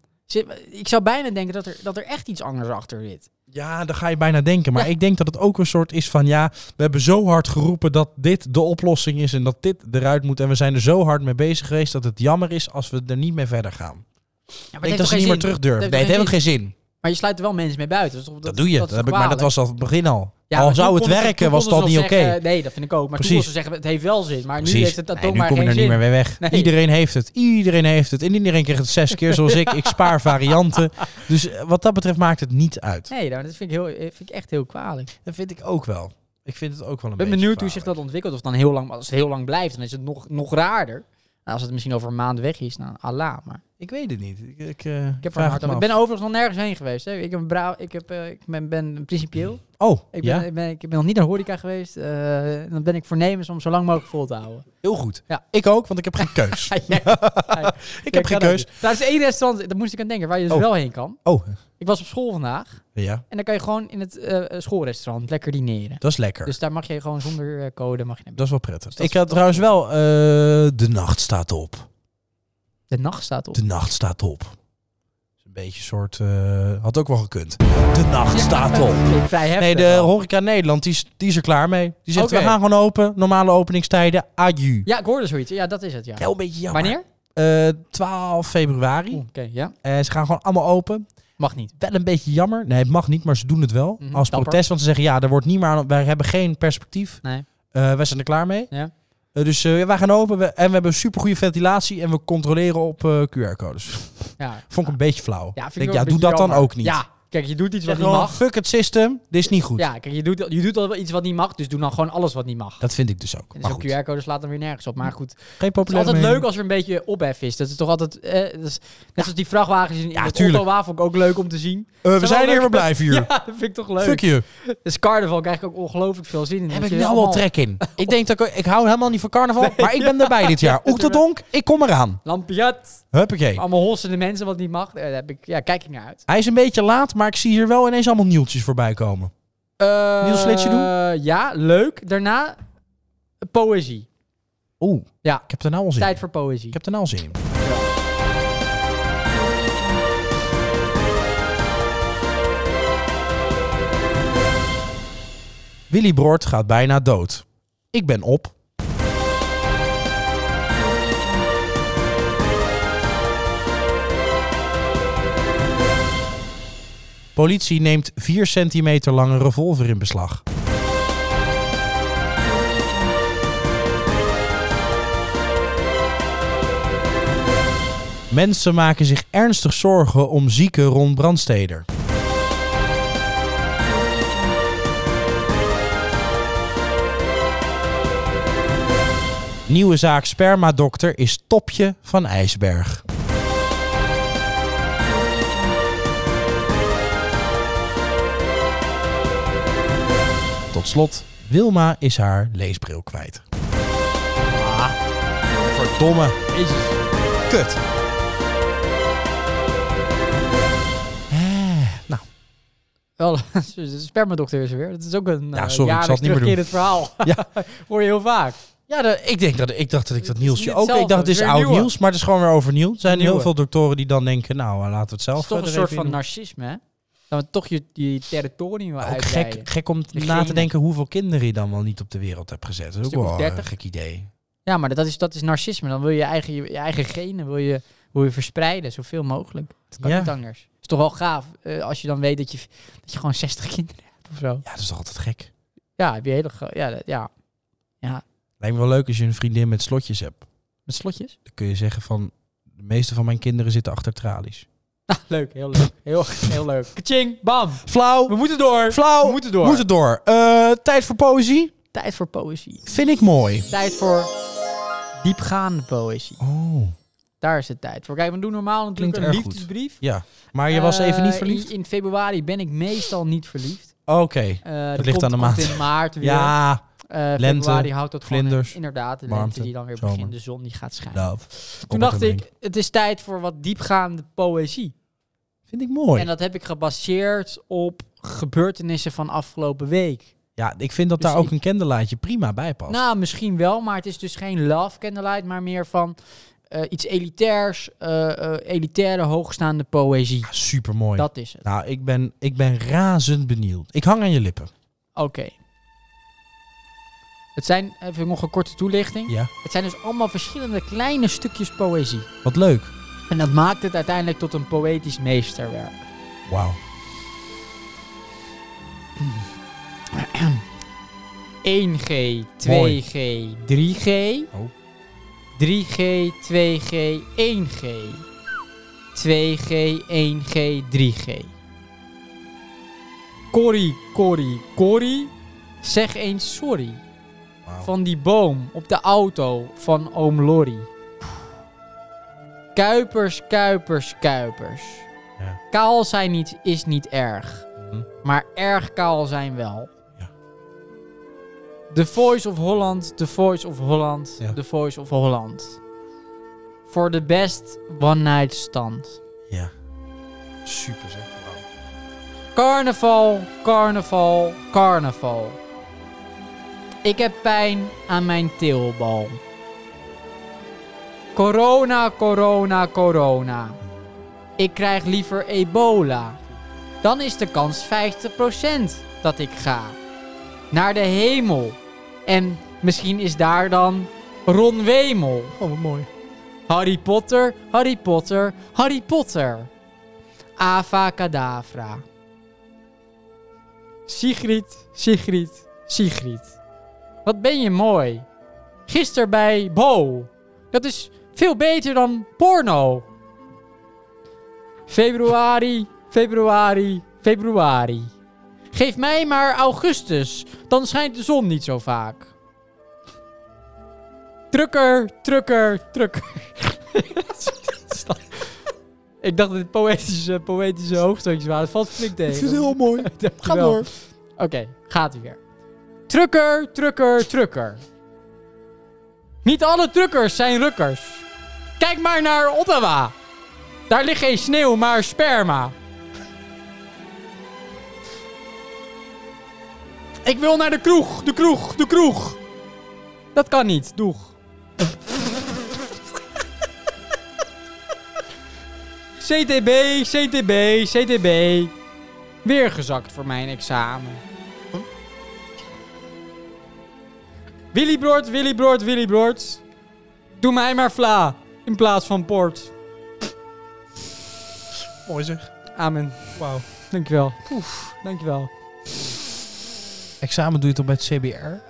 Ik zou bijna denken dat er, dat er echt iets anders achter zit.
Ja, dan ga je bijna denken. Maar
Ja.
ik denk dat het ook een soort is van... Ja, we hebben zo hard geroepen dat dit de oplossing is... en dat dit eruit moet. En we zijn er zo hard mee bezig geweest... dat het jammer is als we er niet mee verder gaan.
Ja,
ik denk dat ze niet meer terug durven. Nee, het heeft ook geen zin.
Maar je sluit er wel mensen mee buiten. Dat, toch-
Dat, doe je. Dat
toch
heb ik, maar dat was al het begin al.
Ja,
al zou het werken, was dat niet oké.
Nee, dat vind ik ook. Maar
Precies.
toen ze zeggen, het heeft wel zin. Maar nu heeft het dat
Nee,
ook
nu
maar
kom je er niet meer mee weg.
Nee.
Iedereen heeft het. Iedereen heeft het. En iedereen krijgt het zes keer zoals ik. Ik spaar varianten. Dus eh, wat dat betreft maakt het niet uit.
Nee, nou, dat vind ik, heel, eh, vind ik echt heel kwalijk.
Dat vind ik ook wel. Ik vind het ook wel een
Ik ben
beetje
benieuwd hoe zich dat ontwikkelt. Of dan heel lang, als het heel lang blijft, dan is het nog, nog raarder. Nou, als het misschien over een maand weg is, nou, Allah. Maar
Ik weet het niet. Ik, ik, eh,
ik heb er hard. Ik ben overigens nog nergens heen geweest. Hè. Ik, heb ik, heb, eh, ik ben, ben principieel.
Oh,
Ik ben,
ja?
ik, ben, ik ben nog niet naar horeca geweest. eh, dan ben ik voornemens om zo lang mogelijk vol te houden.
Heel goed.
Ja.
Ik ook, want ik heb geen keus.
Ja,
ik heb geen keus.
Dat is één restaurant, daar moest ik aan denken, waar je dus
Oh.
wel heen kan.
Oh,
Ik was op school vandaag.
ja.
En dan kan je gewoon in het eh, schoolrestaurant lekker dineren.
Dat is lekker.
Dus daar mag je gewoon zonder eh, code mag je naar
dat is wel prettig.
Dus
ik had trouwens wel... de nacht staat op.
De nacht staat op.
De nacht staat op. Een beetje soort... eh, had ook wel gekund. De nacht staat op. Nee, de horeca Nederland, die is, die is er klaar mee. Die zegt, we gaan gewoon open. Normale openingstijden.
Ja, ik hoorde zoiets. Ja, dat is het, ja.
Wel een beetje jammer.
Wanneer?
Eh, 12 februari.
Oeh, Oké, ja.
En ze gaan gewoon allemaal open.
Mag niet.
Wel een beetje jammer. Nee, het mag niet, maar ze doen het wel.
Mhm,
als
dapper.
protest, want ze zeggen, ja, er wordt niet meer aan... Wij hebben geen perspectief.
Nee.
Eh, wij zijn er klaar mee.
Ja.
Eh, dus eh, wij gaan open. We, en we hebben super goede ventilatie. En we controleren op eh, QR-codes.
Ja.
Vond ik een beetje flauw.
Ja, vind
Denk,
ik
ja, doe dat dan ook niet.
Ja, kijk, je doet iets wat niet
gewoon,
mag.
fuck het system. Dit is niet goed.
Ja, kijk, je doet, je doet al iets wat niet mag, dus doe dan gewoon alles wat niet mag.
Dat vind ik dus ook.
En
Maar
zo'n
goed,
QR-code slaat dan weer nergens op. Maar goed, het
geen
is
populaire
altijd leuk als er een beetje ophef is. Dat is toch altijd... Eh, dat is, net zoals die vrachtwagens in,
Ja,
de ik ook leuk om te zien.
Eh, we zijn hier, we blijven hier.
Ja, dat vind ik toch leuk.
Fuck je.
Dus carnaval krijg ik ook ongelooflijk veel zin in.
Heb ik nou wel
allemaal
trek in. Ik denk dat ik... Ik hou helemaal niet van carnaval. maar ik ben erbij dit jaar.
Ja,
Oechterdonk, ik kom eraan.
Lampiat,
Huppakee.
allemaal hossende mensen wat niet mag. Daar heb ik, ja, kijk ik naar uit.
Hij is een beetje laat, maar ik zie hier wel ineens allemaal nieuwtjes voorbij komen. Niels Slitsje doen?
Ja, leuk. Daarna poëzie.
Oeh,
Ja,
ik heb er nou al zin
tijd
in.
voor poëzie.
Ik heb er nou al zin in. Willy Broert gaat bijna dood. Ik ben op. Politie neemt 4 centimeter lange revolver in beslag. Mensen maken zich ernstig zorgen om zieken rond Brandsteder. Nieuwe zaak Spermadokter is topje van ijsberg. Tot slot, Wilma is haar leesbril kwijt. Ah, verdomme.
Jezus.
Kut. Eh, nou,
Wel, de spermadokter is er weer. Dat is ook een
Ja,
eh,
sorry, ik zal het niet meer
terugkerend verhaal.
Ja.
Hoor je heel vaak.
ja, ik, denk dat, ik dacht dat ik dat
niet
ook... Ik dacht, het is
het is weer
oud
nieuwe.
nieuws, maar het is gewoon weer overnieuw. Er zijn
Nieuwe.
heel veel doktoren die dan denken, nou, eh, laten we het zelf
Het is toch een soort van
doen.
narcisme, hè? We toch je, je territorium wil
Ook gek, gek om na te denken hoeveel kinderen je dan wel niet op de wereld hebt gezet. Dat is ook wel een
30.
gek idee.
Ja, maar dat is, dat is narcisme. Dan wil je je eigen, je, je eigen genen wil je, wil je verspreiden, zoveel mogelijk. Dat kan
Ja.
niet anders. Het is toch wel gaaf eh, als je dan weet dat je, dat je gewoon 60 kinderen hebt of zo.
Ja, dat is toch altijd gek.
Ja, heb je hele... Ja, dat- ja. ja,
Lijkt me wel leuk als je een vriendin met slotjes hebt.
met slotjes.
Dan kun je zeggen van, de meeste van mijn kinderen zitten achter tralies.
Ah, leuk, heel leuk. Heel, heel leuk. Kaching, bam.
Flauw,
We moeten door.
flauw,
We moeten door.
Moet het door. Eh, tijd voor poëzie?
Tijd voor poëzie.
Vind ik mooi.
Tijd voor diepgaande poëzie.
Oh,
Daar is het tijd voor. Kijk, we doen normaal natuurlijk
Klinkt
een
erg goed.
liefdesbrief.
ja. Maar je was even niet
Eh,
verliefd?
In, in februari ben ik meestal niet verliefd.
Oké.
Eh, dat
ligt
komt,
aan de
komt
maand.
in maart weer.
Ja,
Eh,
lente,
februari houdt dat gewoon
vlinders,
inderdaad de
warmte,
lente die dan weer
zomer.
begint, de zon die gaat schijnen. Toen dacht ik, het is tijd voor wat diepgaande poëzie.
Vind ik mooi.
En dat heb ik gebaseerd op gebeurtenissen van afgelopen week.
Ja, ik vind dat
Dus
daar ook
ik-
een candlelight prima bij past.
Nou, misschien wel, maar het is dus geen love candlelight, maar meer van eh, iets elitairs, eh, eh, elitaire, hoogstaande poëzie.
Super mooi.
Dat is het.
Nou, ik ben, ik ben razend benieuwd. Ik hang aan je lippen.
Oké. Het zijn, even nog een korte toelichting.
Ja.
Het zijn dus allemaal verschillende kleine stukjes poëzie.
Wat leuk.
En dat maakt het uiteindelijk tot een poëtisch meesterwerk.
Wauw.
1G,
Mooi.
2G, 3G.
Oh.
3G, 2G, 1G. 2G, 1G, 3G. Corrie, Corrie, Corrie. Zeg eens sorry. Van die boom op de auto van oom Lorry. Kuipers, kuipers, kuipers.
Ja.
Kaal zijn niet, is niet erg.
Mhm.
Maar erg kaal zijn wel.
Ja.
The Voice of Holland, The Voice of Holland,
Ja.
The Voice of Holland. For the best one night stand.
Ja. Super zeg.
Carnaval, carnaval, carnaval. Ik heb pijn aan mijn teelbal. Corona, corona, corona. Ik krijg liever ebola. Dan is de kans 50% dat ik ga. Naar de hemel. En misschien is daar dan Ron Wemel.
Oh, wat mooi.
Harry Potter, Harry Potter, Harry Potter. Ava Kadavra. Sigrid, Sigrid, Sigrid. Wat ben je mooi. Gisteren bij Bo. Dat is veel beter dan porno. Februari, februari, februari. Geef mij maar augustus, dan schijnt de zon niet zo vaak. Trucker, trucker, trucker. Ik dacht dat dit poëtische, poëtische hoofdstukjes waren. Het valt flink tegen.
Het is heel mooi. Ga door.
Oké, gaat hij weer. Trucker, trucker, trucker. Niet alle truckers zijn rukkers. Kijk maar naar Ottawa. Daar ligt geen sneeuw, maar sperma. Ik wil naar de kroeg, de kroeg, de kroeg. Dat kan niet, doeg. CTB, CTB, CTB. Weer gezakt voor mijn examen. Willy Broert, Willy Broert, Willy Broert. Doe mij maar vla in plaats van port.
Mooi zeg.
Amen.
Wauw.
Dankjewel. Oef, dankjewel.
Examen doe je toch bij het CBR?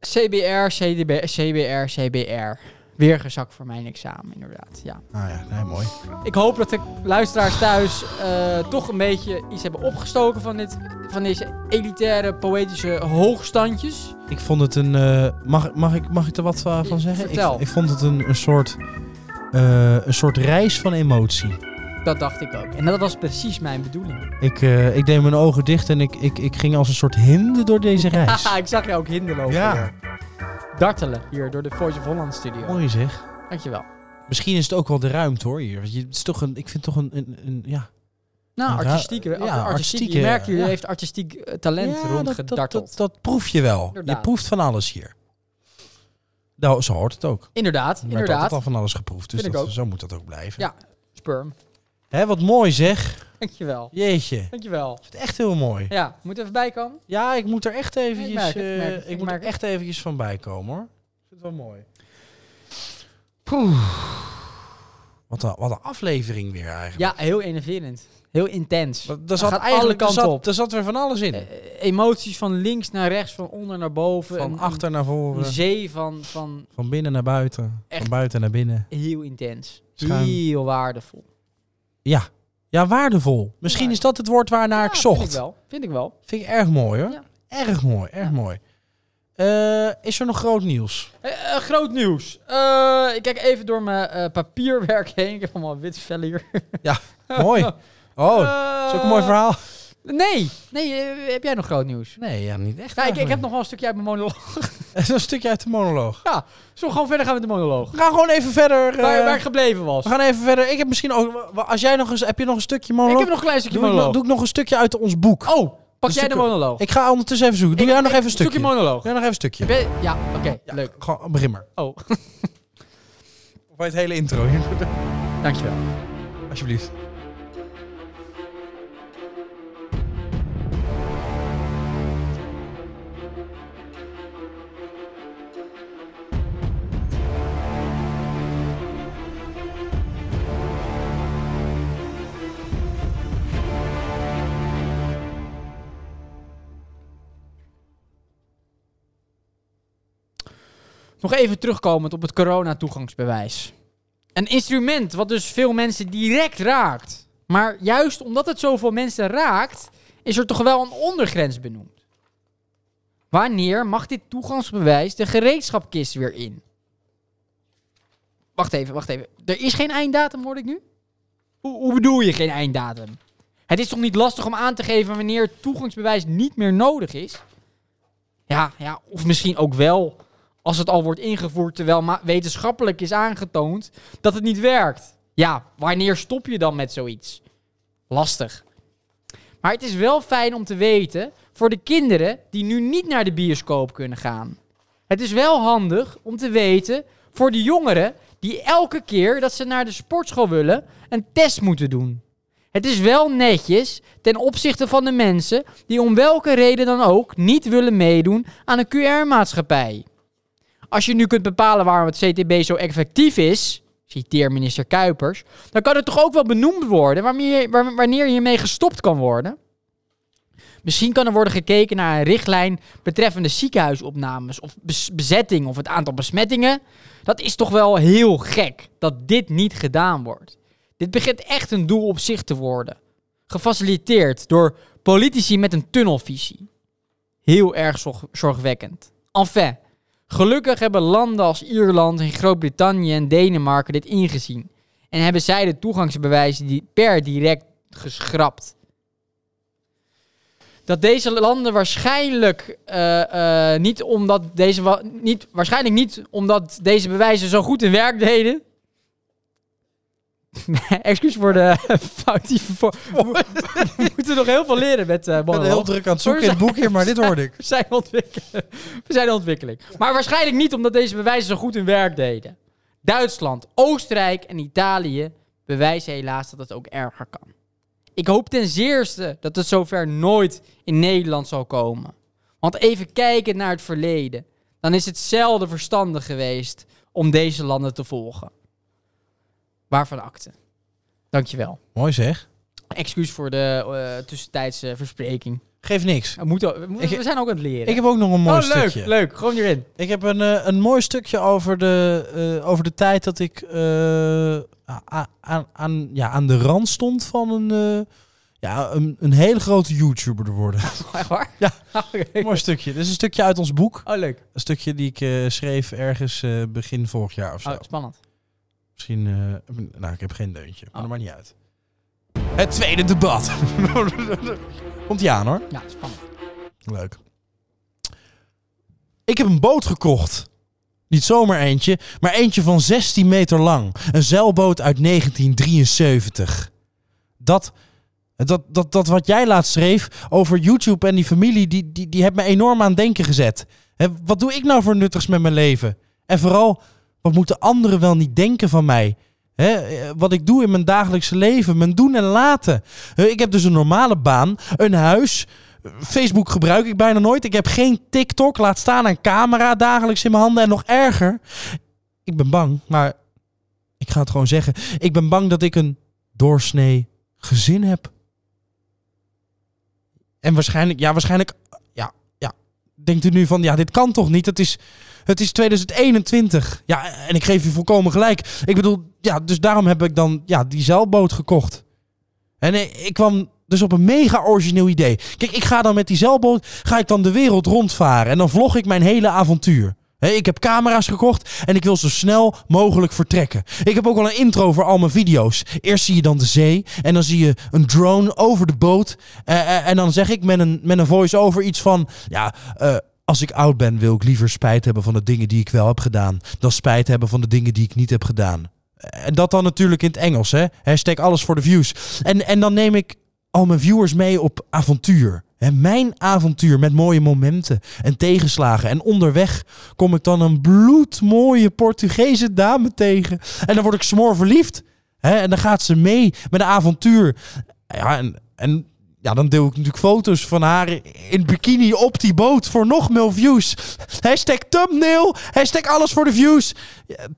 CBR, CDB, CBR, CBR. Weer gezakt voor mijn examen, inderdaad. Ja.
Ah ja, nee, mooi.
Ik hoop dat de luisteraars thuis eh, toch een beetje iets hebben opgestoken van, dit, van deze elitaire, poëtische hoogstandjes.
Ik vond het een... eh, mag, mag, ik, mag ik er wat eh, van
Ja,
zeggen?
vertel.
Ik, ik vond het een, een, soort, eh, een soort reis van emotie.
Dat dacht ik ook. En dat was precies mijn bedoeling.
Ik, eh, ik deed mijn ogen dicht en ik, ik, ik ging als een soort hinde door deze reis.
Ik zag je ook hinderlopen.
Ja.
weer. Dartelen hier door de Voice of Holland studio.
Mooi zeg.
Dankjewel.
Misschien is het ook wel de ruimte hoor hier. Want je, het is toch een, ik vind toch een, een, een ja.
Nou, artistieke,
ja,
artistiek.
artistieke,
Je merkt, je
ja.
heeft artistiek eh, talent
ja, dat, dat,
rondgedarteld.
dat, dat proef je wel. Je
Inderdaad.
proeft van alles hier. Nou, zo hoort het ook.
Inderdaad,
Er werd altijd
inderdaad.
al van alles geproefd. Dus
Vind ik
dat,
ook.
zo moet dat ook blijven.
Ja. Sperm.
Hè, wat mooi zeg.
Dankjewel.
Jeetje.
Dankjewel.
Ik vind het echt heel mooi.
Ja, moet even bijkomen.
Ja, ik moet er echt eventjes,
Ik merk het,
eh,
merk het,
ik
ik
moet er echt eventjes van bij komen hoor. Ik vind het wel mooi. Poeh. Wat een, wat een aflevering weer eigenlijk.
Ja, heel enerverend. Heel intens.
Dat, zat
gaat
eigenlijk
alle kanten op.
Er zat weer van alles in.
Eh, emoties van links naar rechts, van onder naar boven.
van
een-
achter naar
Een
voren.
zee van, van
Van binnen naar buiten.
Echt.
Van buiten naar binnen.
heel intens.
Schuim.
Heel waardevol.
Ja. Ja, waardevol. Misschien
Ja.
is dat het woord waarnaar ik
Ja,
zocht.
Vind ik wel. Vind ik wel.
Vind ik erg mooi hoor.
Ja.
Erg mooi, erg
Ja.
mooi. Eh, is er nog groot nieuws?
Eh, eh, groot nieuws. Ik kijk even door mijn papierwerk heen. Ik heb allemaal wit vel hier.
mooi. Oh, dat is ook een mooi verhaal.
Nee. Nee, eh, heb jij nog groot nieuws?
Nee, ja, niet echt.
Ja, ik, ik heb
eigenlijk.
nog wel een stukje uit mijn monoloog.
een stukje uit de monoloog.
Ja, zullen we gewoon verder gaan met de monoloog?
We gaan gewoon even verder. eh,
waar, waar ik gebleven was.
we gaan even verder. Ik heb misschien ook. Als jij nog eens. Heb je nog een stukje monoloog?
Ik heb nog een klein stukje
doe, ik,
monoloog.
doe ik nog een stukje uit ons boek.
Oh, pak jij de
stukje-
monoloog?
Ik ga ondertussen even zoeken. Doe
Ik-
jij nog even een stukje?
monoloog.
Doe jij nog even een stukje?
Ben ja, oké,
Ja,
leuk.
Gewoon, begin maar.
Oh,
Of bij het hele intro.
dankjewel.
Alsjeblieft.
Nog even terugkomend op het corona-toegangsbewijs. Een instrument wat dus veel mensen direct raakt. Maar juist omdat het zoveel mensen raakt, is er toch wel een ondergrens benoemd. Wanneer mag dit toegangsbewijs de gereedschapkist weer in? Wacht even, wacht even. Er is geen einddatum, hoor ik nu? Hoe, hoe bedoel je geen einddatum? Het is toch niet lastig om aan te geven wanneer toegangsbewijs niet meer nodig is? Ja, ja, of misschien ook wel als het al wordt ingevoerd terwijl wetenschappelijk is aangetoond dat het niet werkt. Ja, wanneer stop je dan met zoiets? Lastig. Maar het is wel fijn om te weten voor de kinderen die nu niet naar de bioscoop kunnen gaan. Het is wel handig om te weten voor de jongeren die elke keer dat ze naar de sportschool willen een test moeten doen. Het is wel netjes ten opzichte van de mensen die om welke reden dan ook niet willen meedoen aan een QR-maatschappij. Als je nu kunt bepalen waarom het CTB zo effectief is, citeer minister Kuipers, dan kan het toch ook wel benoemd worden wanneer, hiermee gestopt kan worden. Misschien kan er worden gekeken naar een richtlijn betreffende ziekenhuisopnames of bezetting of het aantal besmettingen. Dat is toch wel heel gek dat dit niet gedaan wordt. Dit begint echt een doel op zich te worden. Gefaciliteerd door politici met een tunnelvisie. Heel erg zorg- zorgwekkend. Enfin, gelukkig hebben landen als Ierland en Groot-Brittannië en Denemarken dit ingezien. En hebben zij de toegangsbewijzen die per direct geschrapt. Dat deze landen waarschijnlijk eh, eh, niet omdat deze niet, waarschijnlijk niet omdat deze bewijzen zo goed in werk deden. Excuus voor de foutieve voor. We moeten nog heel veel leren met uh,
Ik ben heel druk aan het zoeken in het boek hier, maar dit hoorde ik.
we zijn, ontwikkelen. we zijn in ontwikkeling. Maar waarschijnlijk niet omdat deze bewijzen zo goed hun werk deden. Duitsland, Oostenrijk en Italië bewijzen helaas dat het ook erger kan. Ik hoop ten zeerste dat het zover nooit in Nederland zal komen. Want even kijken naar het verleden, dan is het zelden verstandig geweest om deze landen te volgen. Waarvan akte. Dankjewel.
Mooi zeg.
Excuus voor de eh, tussentijdse verspreking.
Geeft niks.
We, moeten, we, moeten-
Ik-
we zijn ook aan het leren.
Ik heb ook nog een mooi
oh, leuk,
stukje.
leuk. Gewoon hierin.
Ik heb een, eh, een mooi stukje over de, eh, over de tijd dat ik aan, aan, ja, aan de rand stond van een, ja, een, een hele grote YouTuber te worden.
Echt waar?
Ja. Een mooi stukje. Dit is een stukje uit ons boek.
Oh, leuk.
Een stukje die ik schreef ergens begin vorig jaar of zo.
Oh, spannend.
Misschien, eh, nou, ik heb geen deuntje. Maar
Oh.
maakt niet uit. Het tweede debat. Komt ie aan hoor.
Ja, spannend.
Leuk. Ik heb een boot gekocht. Niet zomaar eentje, maar eentje van 16 meter lang. Een zeilboot uit 1973. Dat, dat, dat, dat wat jij laatst schreef over YouTube en die familie, die, die, die heeft me enorm aan het denken gezet. Wat doe ik nou voor nuttigs met mijn leven? En vooral, wat moeten anderen wel niet denken van mij? Wat ik doe in mijn dagelijkse leven, mijn doen en laten. Ik heb dus een normale baan, een huis, Facebook gebruik ik bijna nooit. Ik heb geen TikTok. Laat staan een camera dagelijks in mijn handen. En nog erger. Ik ben bang, maar ik ga het gewoon zeggen. Ik ben bang dat ik een doorsnee gezin heb. En waarschijnlijk, ja, waarschijnlijk, ja. Denkt u nu van, ja, dit kan toch niet? Het is, het is 2021. Ja, en ik geef u volkomen gelijk. Ik bedoel, ja, dus daarom heb ik dan, ja, die zeilboot gekocht. En ik kwam dus op een mega origineel idee. Kijk, ik ga dan met die zeilboot ga ik dan de wereld rondvaren. En dan vlog ik mijn hele avontuur. Ik heb camera's gekocht en ik wil zo snel mogelijk vertrekken. Ik heb ook al een intro voor al mijn video's. Eerst zie je dan de zee en dan zie je een drone over de boot. Eh, eh, en dan zeg ik met een, met een voice-over iets van... Ja, eh, als ik oud ben wil ik liever spijt hebben van de dingen die ik wel heb gedaan... dan spijt hebben van de dingen die ik niet heb gedaan. En dat dan natuurlijk in het Engels, hè. Hashtag alles voor de views. En, en dan neem ik al mijn viewers mee op avontuur. Mijn avontuur met mooie momenten en tegenslagen. En onderweg kom ik dan een bloedmooie Portugese dame tegen. En dan word ik smoor verliefd. En dan gaat ze mee met een avontuur. Ja, en, ja, dan deel ik natuurlijk foto's van haar in bikini op die boot voor nog meer views. Hashtag thumbnail. Hashtag alles voor de views.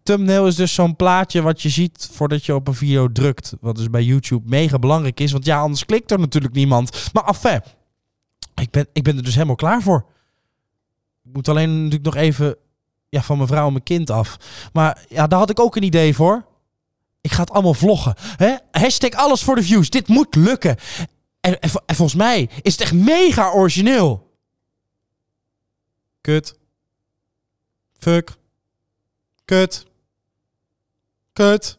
Thumbnail is dus zo'n plaatje wat je ziet voordat je op een video drukt. Wat dus bij YouTube mega belangrijk is. Want ja, anders klikt er natuurlijk niemand. Maar enfin, ik ben, ik ben er dus helemaal klaar voor. Ik moet alleen natuurlijk nog even ja, van mijn vrouw en mijn kind af. Maar ja, daar had ik ook een idee voor. Ik ga het allemaal vloggen. Hè? Hashtag alles voor de views. Dit moet lukken. En, en, en volgens mij is het echt mega origineel. Kut. Fuck. Kut. Kut.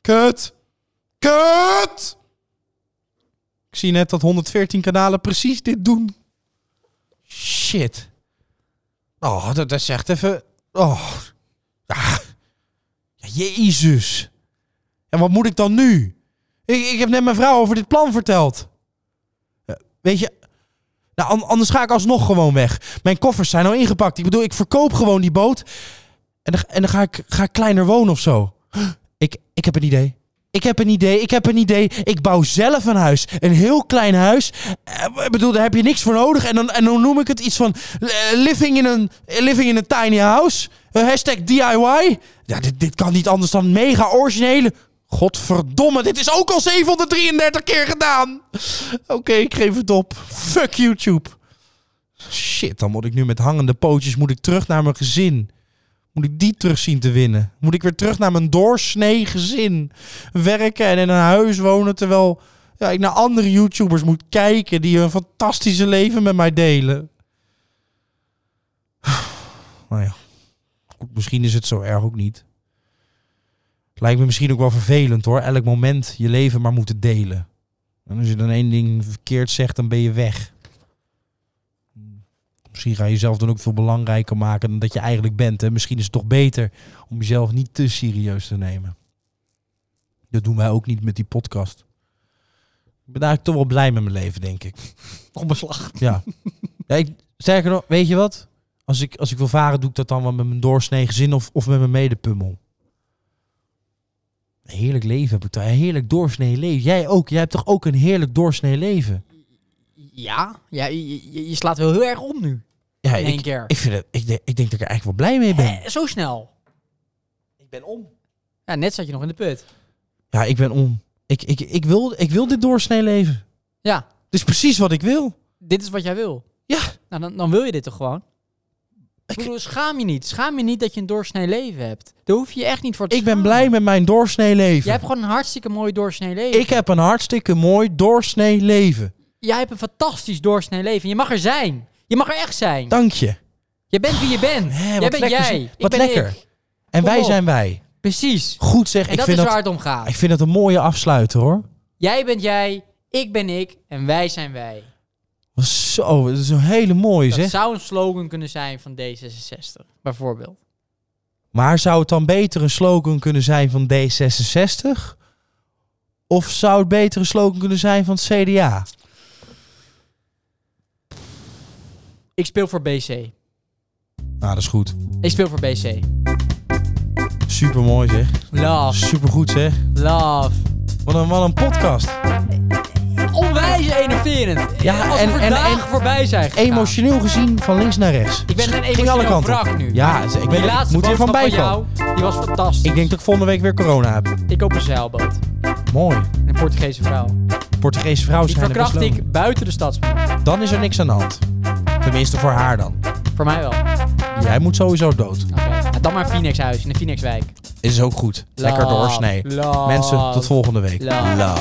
Kut. Kut. Ik zie net dat 114 kanalen precies dit doen. Shit. Oh, dat, dat is echt even... Oh. Ja. Jezus. En wat moet ik dan nu? Ik, ik heb net mijn vrouw over dit plan verteld. Weet je... Nou, an- anders ga ik alsnog gewoon weg. Mijn koffers zijn al ingepakt. Ik bedoel, ik verkoop gewoon die boot. En dan, en dan ga, ik, ga kleiner wonen of zo. Ik, ik heb een idee. Ik heb een idee. Ik heb een idee. Ik bouw zelf een huis. Een heel klein huis. Eh, Ik bedoel, daar heb je niks voor nodig. En dan, en dan noem ik het iets van eh, living in een living in a tiny house. Eh, hashtag DIY. Ja, dit, dit kan niet anders dan mega originele. Godverdomme, dit is ook al 733 keer gedaan. Oké, ik geef het op. Fuck YouTube. Shit, dan moet ik nu met hangende pootjes moet ik terug naar mijn gezin. Moet ik die terug zien te winnen? Moet ik weer terug naar mijn doorsnee gezin? Werken en in een huis wonen terwijl ja, ik naar andere YouTubers moet kijken die hun fantastische leven met mij delen. Nou ja, misschien is het zo erg ook niet. Lijkt me misschien ook wel vervelend hoor. Elk moment je leven maar moeten delen. En als je dan één ding verkeerd zegt, dan ben je weg. Misschien ga je jezelf dan ook veel belangrijker maken dan dat je eigenlijk bent. Hè? Misschien is het toch beter om jezelf niet te serieus te nemen. Dat doen wij ook niet met die podcast. Ik ben eigenlijk toch wel blij met mijn leven, denk ik.
Onbeslag.
Ja. ja ik, sterker nog, weet je wat? Als ik, als ik wil varen, doe ik dat dan wel met mijn doorsnee gezin of, of met mijn medepummel. Een heerlijk leven heb ik. Een heerlijk doorsnee leven. Jij ook. Jij hebt toch ook een heerlijk doorsnee leven?
Ja, ja je, je- je slaat wel heel erg om nu.
Ja,
In één
ik,
keer.
ik, vind het, ik, denk, ik denk dat ik er eigenlijk wel blij mee ben.
Eh, zo snel.
Ik ben om.
Ja, net zat je nog in de put.
Ja, ik ben om. Ik, ik, ik, wil, ik wil dit doorsnee leven.
Ja.
Het is precies wat ik wil.
dit is wat jij wil.
Ja.
Nou, dan, dan wil je dit toch gewoon? Ik bedoel, schaam je niet. Schaam je niet dat je een doorsnee leven hebt. Daar hoef je je echt niet voor te
Ik ben
schamen.
blij met mijn doorsnee leven.
Jij hebt gewoon een hartstikke mooi doorsnee leven.
Ik heb een hartstikke mooi doorsnee leven.
Jij hebt een fantastisch doorsnee leven. Je mag er zijn. Je mag er echt zijn.
Dank je.
Je bent wie je bent.
Hè,
jij
wat
bent
lekker,
jij.
zeg.
Ik
Wat
ben
lekker.
ik.
En
Kom
wij
op.
zijn wij.
Precies.
Goed zeg.
En
Ik
dat
vind
is
dat,
waar het om gaat.
ik vind dat een mooie afsluiter hoor.
Jij bent jij. Ik ben ik. En wij zijn wij.
Zo, dat is een hele mooie
Dat
zeg.
zou een slogan kunnen zijn van D66. Bijvoorbeeld.
Maar zou het dan beter een slogan kunnen zijn van D66? Of zou het beter een slogan kunnen zijn van het CDA?
Ik speel voor BC.
Nou, dat is goed.
Ik speel voor BC.
Super mooi zeg.
Love.
Super goed zeg.
Love.
Wat een, wat een podcast.
Onwijs enerverend.
Ja,
Als
en- en-
voorbij zijn gegaan.
Emotioneel gezien van links naar rechts.
Ik ben een emotioneel
kanten.
wrak nu.
Ja, ik
Die
ben,
laatste
moet er van
boodschap
bij komen.
jou, die was fantastisch.
Ik denk dat ik volgende week weer corona heb.
Ik koop een zeilboot.
Mooi.
Een Portugese vrouw.
Portugese vrouwen
Die
zijn best
verkracht ik buiten de stadsmuur.
Dan is er niks aan de hand. Tenminste voor haar dan.
Voor mij wel.
Jij moet sowieso dood.
Dan maar een Phoenixhuis in de Phoenixwijk.
Is ook goed. Lekker doorsnee.
Love.
Mensen, tot volgende week.
Love.
Love.